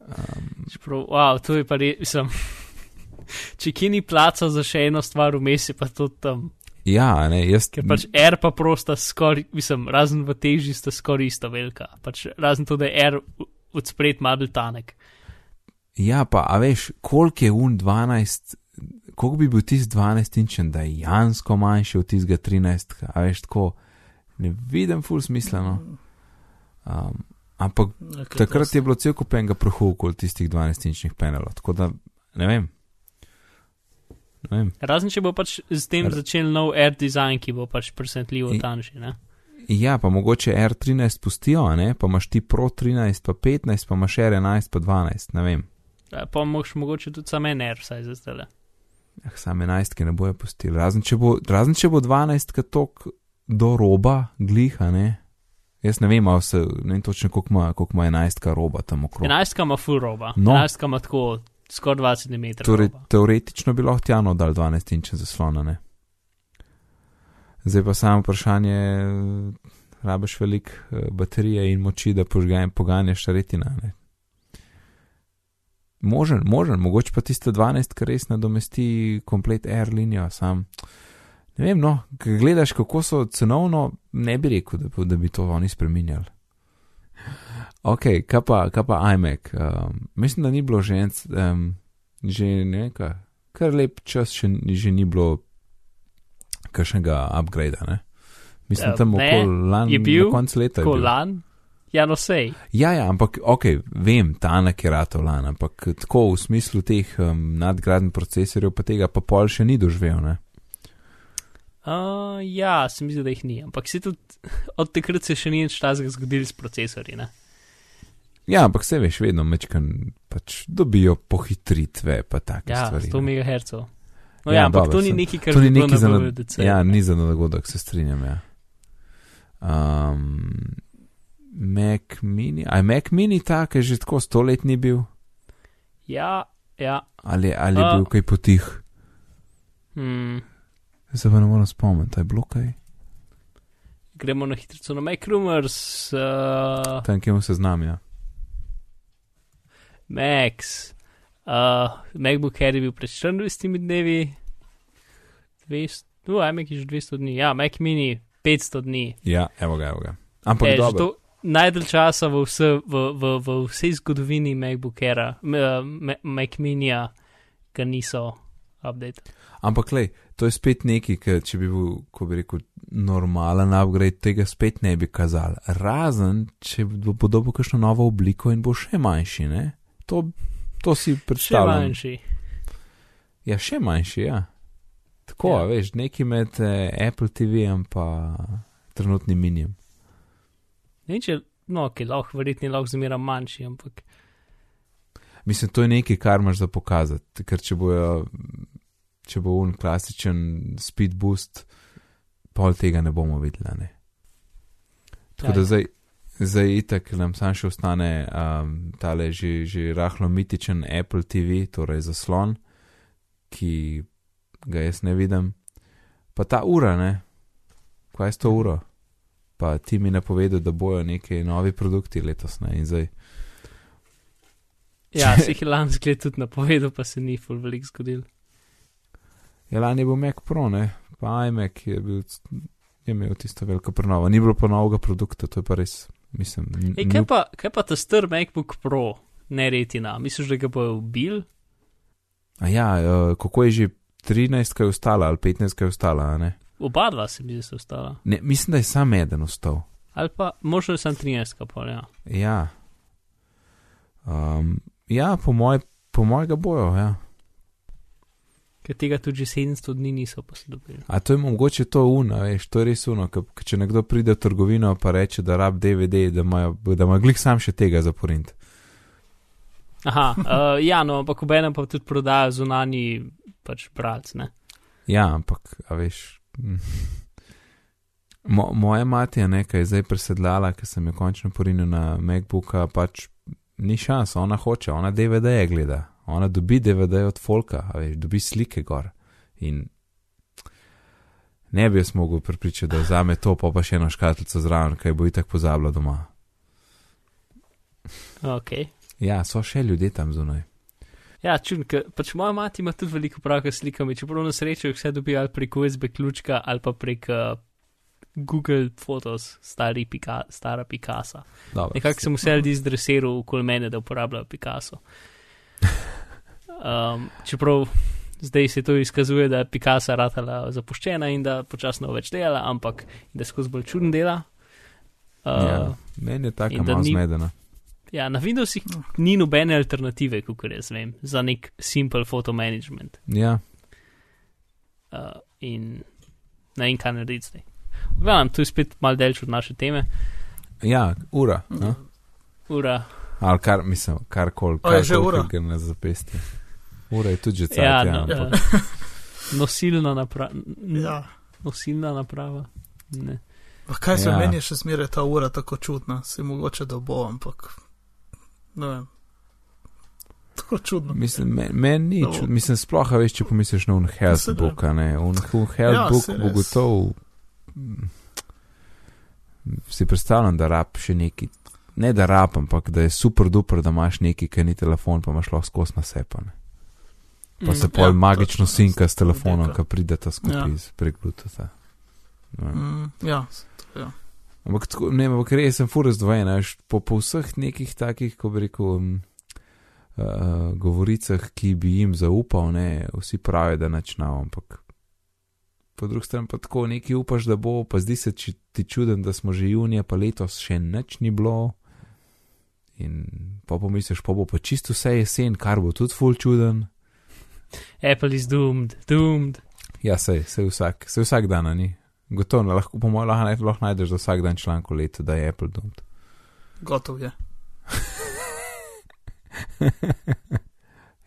Um, Čeprav, wow, to je pa res, sem. Če ki ni placa za še eno stvar vmes, je pa to tam. ja, ne, jaz. Ker pač R pa prosta skoraj, mislim, razen v teži sta skoraj isto velika. Pač razen to, da je R od spred malo bolj tanek. Ja, pa a veš, koliko je un 12, koliko bi bil tisti 12 inčen, da je jansko manjši od tistega 13, a veš, tako ne vidim ful smiselno. Um, ampak Okay, takrat je bilo cel kup enega prahu okoli tistih 12 inčnih panelov, tako da ne vem. Razen če bo pač z tem R- začel nov R design, ki bo pač presenetljivo tanjši. ne? Ja, pa mogoče R13 pustijo, ne, pa imaš ti Pro 13, pa 15, pa imaš R11, pa 12, ne vem. Ja, Pa moš mogoče tudi sam en R, vsaj za zdaj. Ah, sam 11, ki ne bojo pustili. Razen če bo, razen če bo 12, ki tok do roba, gliha, ne. Jaz ne vem, se, ne vem točno, koliko ima, koliko ima 11 roba tam okrog. 11 ima full roba, No. 11 ima tako skoraj 20 cm. Torej, teoretično bi lahko tjano dal 12 inče zaslona, ne. Zdaj pa samo vprašanje, rabiš veliko eh, baterije in moči, da požgajem poganjaš retina, ne. Možen, možen, mogoče pa tiste 12, ki res nadomesti komplet air linijo, sam. Ne vem, no, gledaš, kako so cenovno, ne bi rekel, da, da bi to oni spremenjali. Ok, kaj pa, kaj pa iMac? Um, mislim, da ni bilo že en, um, že nekaj, kar lep čas, še, že ni bilo kakšnega upgrada, ne? Mislim, Ja, tam okoli lani, na koncu leta. je Tako bil. lan, ja, no sej. Ja, ja, ampak ok, vem, ta nek je ratov lan, ampak tako v smislu teh um, nadgradnih procesorjev, pa tega pa pol še ni doživel, ne? Uh, ja, se mi zdi, da jih ni, ampak se tudi od takrat se še ni nič tazga zgodil s procesorji. Ne? Ja, ampak se veš, vedno mečkan pač dobijo pohitritve, pa take Ja, stvari. 100 ne. MHz. No, Ja, ja, ampak dobro, to ni nekaj, kar To ni neki za, VDC. ja, ni za dogodek, se strinjam, ja. Um, Mac mini, a je Mac mini ta, ki je že tako stoletni bil, ja, ja. ali, ali je A. bil kaj potih? Hmm. Zdaj pa ne morem spomniti, je bilo kaj? Gremo na hitro na Mac Rumors, uh, Tam, kjer se znam, ja. Max. Uh, MacBook Air je bil pred 24 dnevi, 200, no, iMac je že 200 dni, ja, Mac mini 500 dni. Ja, evo ga, evo ga. Ampak E, dobro. to najdalj časa v, vse, v, v, v vsej zgodovini MacBook Aira, uh, Ma- Mac minija, ga niso update. Ampak, lej, to je spet nekaj, ki če bi bil, ko bi rekel, normalen upgrade, tega spet ne bi kazal. Razen, če bo podobno kakšno novo obliko in bo še manjši, ne? To, to si Še predstavljam. manjši. Ja, še manjši, ja. Tako, Ja. veš, nekaj med eh, Apple TV-jem pa trenutnim minijem. Ne če, no, ki lahko, verjetno lahko zmeraj manjši, ampak Mislim, to je nekaj, kar imaš za pokazati, ker če bojo, če bo un klasičen speed boost, pol tega ne bomo videli, ne. Tako Ja, da ja. zdaj, zdaj itak nam sam še ostane um, tale že, že rahlo mitičen Apple TV, torej zaslon, ki ga jaz ne vidim. Pa ta ura, ne, kaj je s to uro? Pa ti mi napovedal, da bojo neki novi produkti letos, ne, in zdaj. ja, se jih lani zgled tudi napovedal, pa se ni full velik zgodil. Ja, lani je bil Mac Pro, ne, pa iMac je bil, je imel tisto veliko prenovo. Ni bilo pa novega produkta, to je pa res, mislim. Ej, kaj, pa, kaj pa ta star MacBook Pro, ne retina, misliš, da ga bojo ubil? A ja, eh, kako je že 13, kaj je ostala, ali 15, kaj je ostala, ne? Oba dva se mi zdi, da so ostala. ne? Mislim, da je sam eden ostal. Ali pa možno sem 13, pa ja. Ja. Um, ja, po, moj, po mojega bojo, ja. Ker tega tudi že 700 dni niso posodobili. A to je mogoče to uno, veš, to je res uno, ker če nekdo pride v trgovino pa reče, da rab DVD, da ima, da ima glik sam še tega za porint. Aha, uh, ja, no, ampak obenem pa tudi prodajo zunani pač bralc, ne? Ja, ampak, a veš. mm. Mo, moja mati je nekaj zdaj presedlala, ker sem jo končno porinil na MacBooka, pač ni šans, ona hoče, ona DVD-je gleda, ona dobi DVD od Folka, a veš, dobi slike gor. In ne bi jaz mogel pripričati, da vzame to, pa pa še eno škatlico zraven, kaj bo itak pozabila doma. Ok. Ja, so še ljudje tam zunaj. Ja, čudno, ker pač moja mati ima tudi veliko pravka s slikami, čeprav na srečo jih vse dobi ali prek USB ključka ali pa prek uh, Google Photos, stari pika, stara Picasso. Dobro, Nekako sem vse ljudi zdresiral okoli mene, da uporabljajo Picasso. Um, čeprav zdaj se to izkazuje, da je Picasso ratala zapuščena in da počasno več dela, ampak da skozi bolj čuden dela. Uh, Ja, meni je da malo zmedena. Ja, na Windowsih ni nobene alternative, kot jaz vem, za nek simple photo management. Ja, Uh, in ne vem, kaj narediti zdaj. Gledam, tu je spet mal delč od naše teme. ja, ura. No? Ura. Ali kar, mislim, karkoli. A je že ura? ki ga na zapestje. Ura je tudi že cel Ja, ja, no, ampak uh, nosilna naprava. Ja. Nosilna naprava. Ne. Pa kaj se Ja. ja. meni je še zmeraj ta ura tako čudna, se mogoče da bo, ampak ne vem. Tako čudno. Mislim, meni men ni, No. čud, mislim, sploh, veš, če pomisliš na un Seveda. healthbook, a ne, un, un Ja, bo gotov, mm, si predstavljam, da rab še neki, ne da rab, ampak da je super duper, da imaš neki, ki ni telefon, pa imaš lahko skos na sepane. Pa se Mm, pol ja, magično točno, sinka s telefonom, ki prideta skupaj Ja. ja. prek Bluetootha. Vem. Mm, ja, Ampak, tako, ne, ampak res sem fur razdvojen, a veš, po, po vseh nekih takih, ko bi rekel, um, uh, govoricah, ki bi jim zaupal, ne, vsi pravijo, da načnav, ampak po drugi strani pa tako neki upaš, da bo, pa zdi se či, ti čuden, da smo že junija, pa letos še nič ni bilo. In pa pomisliš, pa bo pa čisto vse jesen, kar bo tudi ful čuden. Apple is doomed, doomed. Ja, sej, sej vsak, sej vsak dan, a ni. Gotovo, lahko, po mojem, lahko, lahko najdeš za vsak dan članek v letu, da je Apple doomed. gotov je.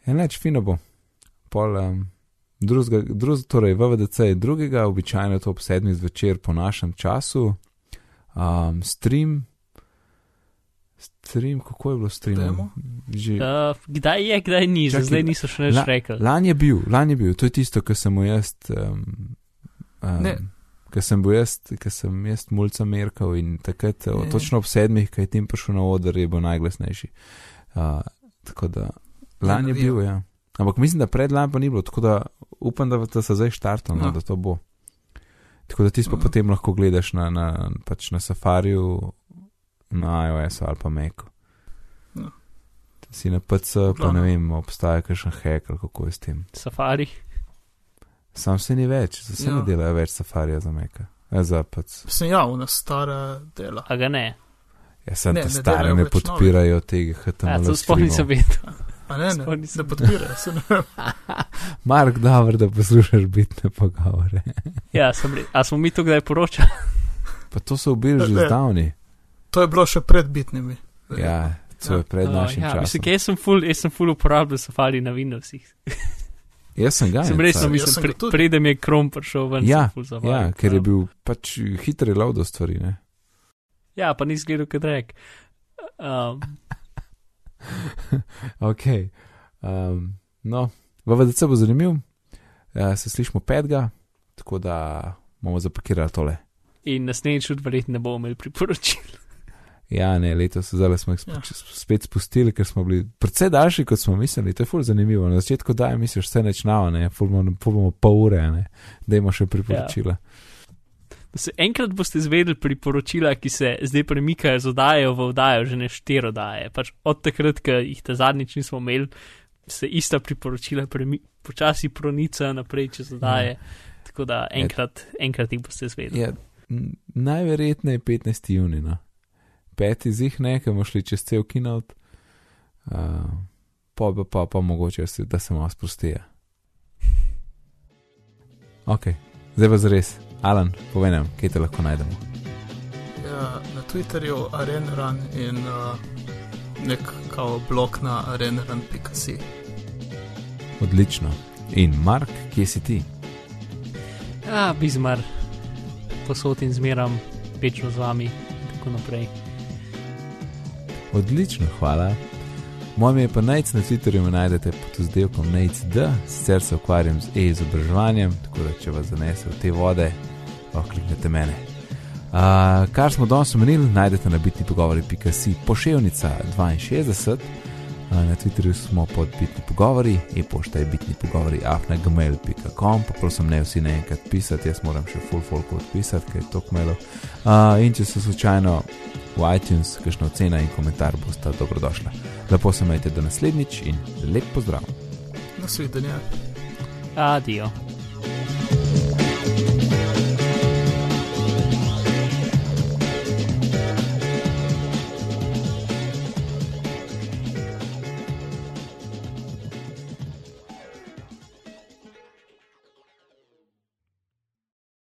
Enač fino bo. Pol, um, drugega, drug, torej VVDC je drugega, običajno to ob sedmih zvečer po našem času. Um, stream, stream, kako je bilo stream? Demo? Že, Uh, kdaj je, kdaj ni, Čakaj, zdaj niso še nič la- rekli. Lani je bil, lani je bil, to je tisto, kar sem jaz. Um, um, Ker sem bil jaz, ker sem jaz mulca merkal in takrat, o, Ne. točno ob sedmih, kaj tim prišel na oder, je bil najglasnejši. Uh, tako da, lani je bil, ja. Ampak mislim, da pred lani pa ni bilo, tako da upam, da, da se zdaj štartal, no, No. da to bo. Tako da ti pa Mhm. potem lahko gledaš na, na, pač na safariju, na iOS-u ali pa Macu. No. Si na PC, pa Glavno. ne vem, obstaja kakšen hack ali kako je s tem. Safari. Sam se ni več, se Ja. ne delajo več safarija za Maca. E, za PC. Sem ja, v nas stara dela. A ga ne. Ja, sem Ne, te ne stare ne več podpirajo tega Ja, HTML. to sploh nisem vedel. A ne, ne, nisem ne podpirajo, se ne vem. Mark, dobro, da poslušaš bitne pogovore. Ja, sem. A smo mi to kdaj poročali? Pa to so ubili že Ne. zdavni. To je bilo še pred bitnimi. Ja, to je pred Uh, našim ja, časom. mislim, jaz sem full, jaz sem full uporabljal Safari na Windowsih. Jaz sem ga. sem resno. Jaz mislim, sem pre, ga tudi. preden je Chrome prišel ven, Ja, Safari. Ja, ker je uporabljal. bil pač hitri load do stvari. Ne? Ja, pa nisi gledal, kaj rek. Um, ok. Um, no, VVDC bo zanimiv, ja, se slišimo petega, tako da bomo zapakirali tole. in naslednjič verjetno ne bomo imeli priporočil. Ja, ne, letos zdaj smo jih Ja. ja. spet spustili, ker smo bili precej daljši, kot smo mislili. To je ful zanimivo. Na začetku daj, misliš, vse nečnava, ne, ful bomo, ful bomo pol ure, ne, da imamo še priporočila. Da se enkrat boste izvedeli priporočila, ki se zdaj premikajo z oddajo v oddajo, že ne štiri oddaje. Pač od takrat, ko jih ta zadnjič nismo imeli, se ista priporočila premi, počasi pronica naprej čez oddaje. Tako da enkrat, enkrat jih boste izvedeli. Ja, najverjetneje 15. juni, no. Peti zih ne, ker bomo šli čez cel kinout, uh, pa, pa, pa, pa mogoče, se, da se malo sprostijo. Ok, zdaj pa zres. Alan, povej nam, kje te lahko najdemo. Ja, na Twitterju arenarun in uh, nek kao blog na arenarun.si. Odlično. In Mark, kje si ti? Ja, bizmar, posod in zmeram, večno z vami in tako naprej. Odlično, hvala. Moje ime je pa Najc, na Twitterju najdete pod vzdelkom NACD, sicer se ukvarjam z e-izobraževanjem, tako da če vas zanese v te vode, lahko kliknete mene. Uh, kar smo danes omenili, najdete na bitni pogovori.si pošiljnica 62, uh, na Twitterju smo pod bitni pogovori, e-pošta je bitni pogovori afnagmail.com, pa prosim ne vsi naenkrat pisati, jaz moram še full folk odpisati, ker je to kmelo. Uh, in če se slučajno v iTunes, kakšna ocena in komentar bosta dobrodošla. Lepo se majte do naslednjič in lep pozdrav. Nasvidenje. Adijo.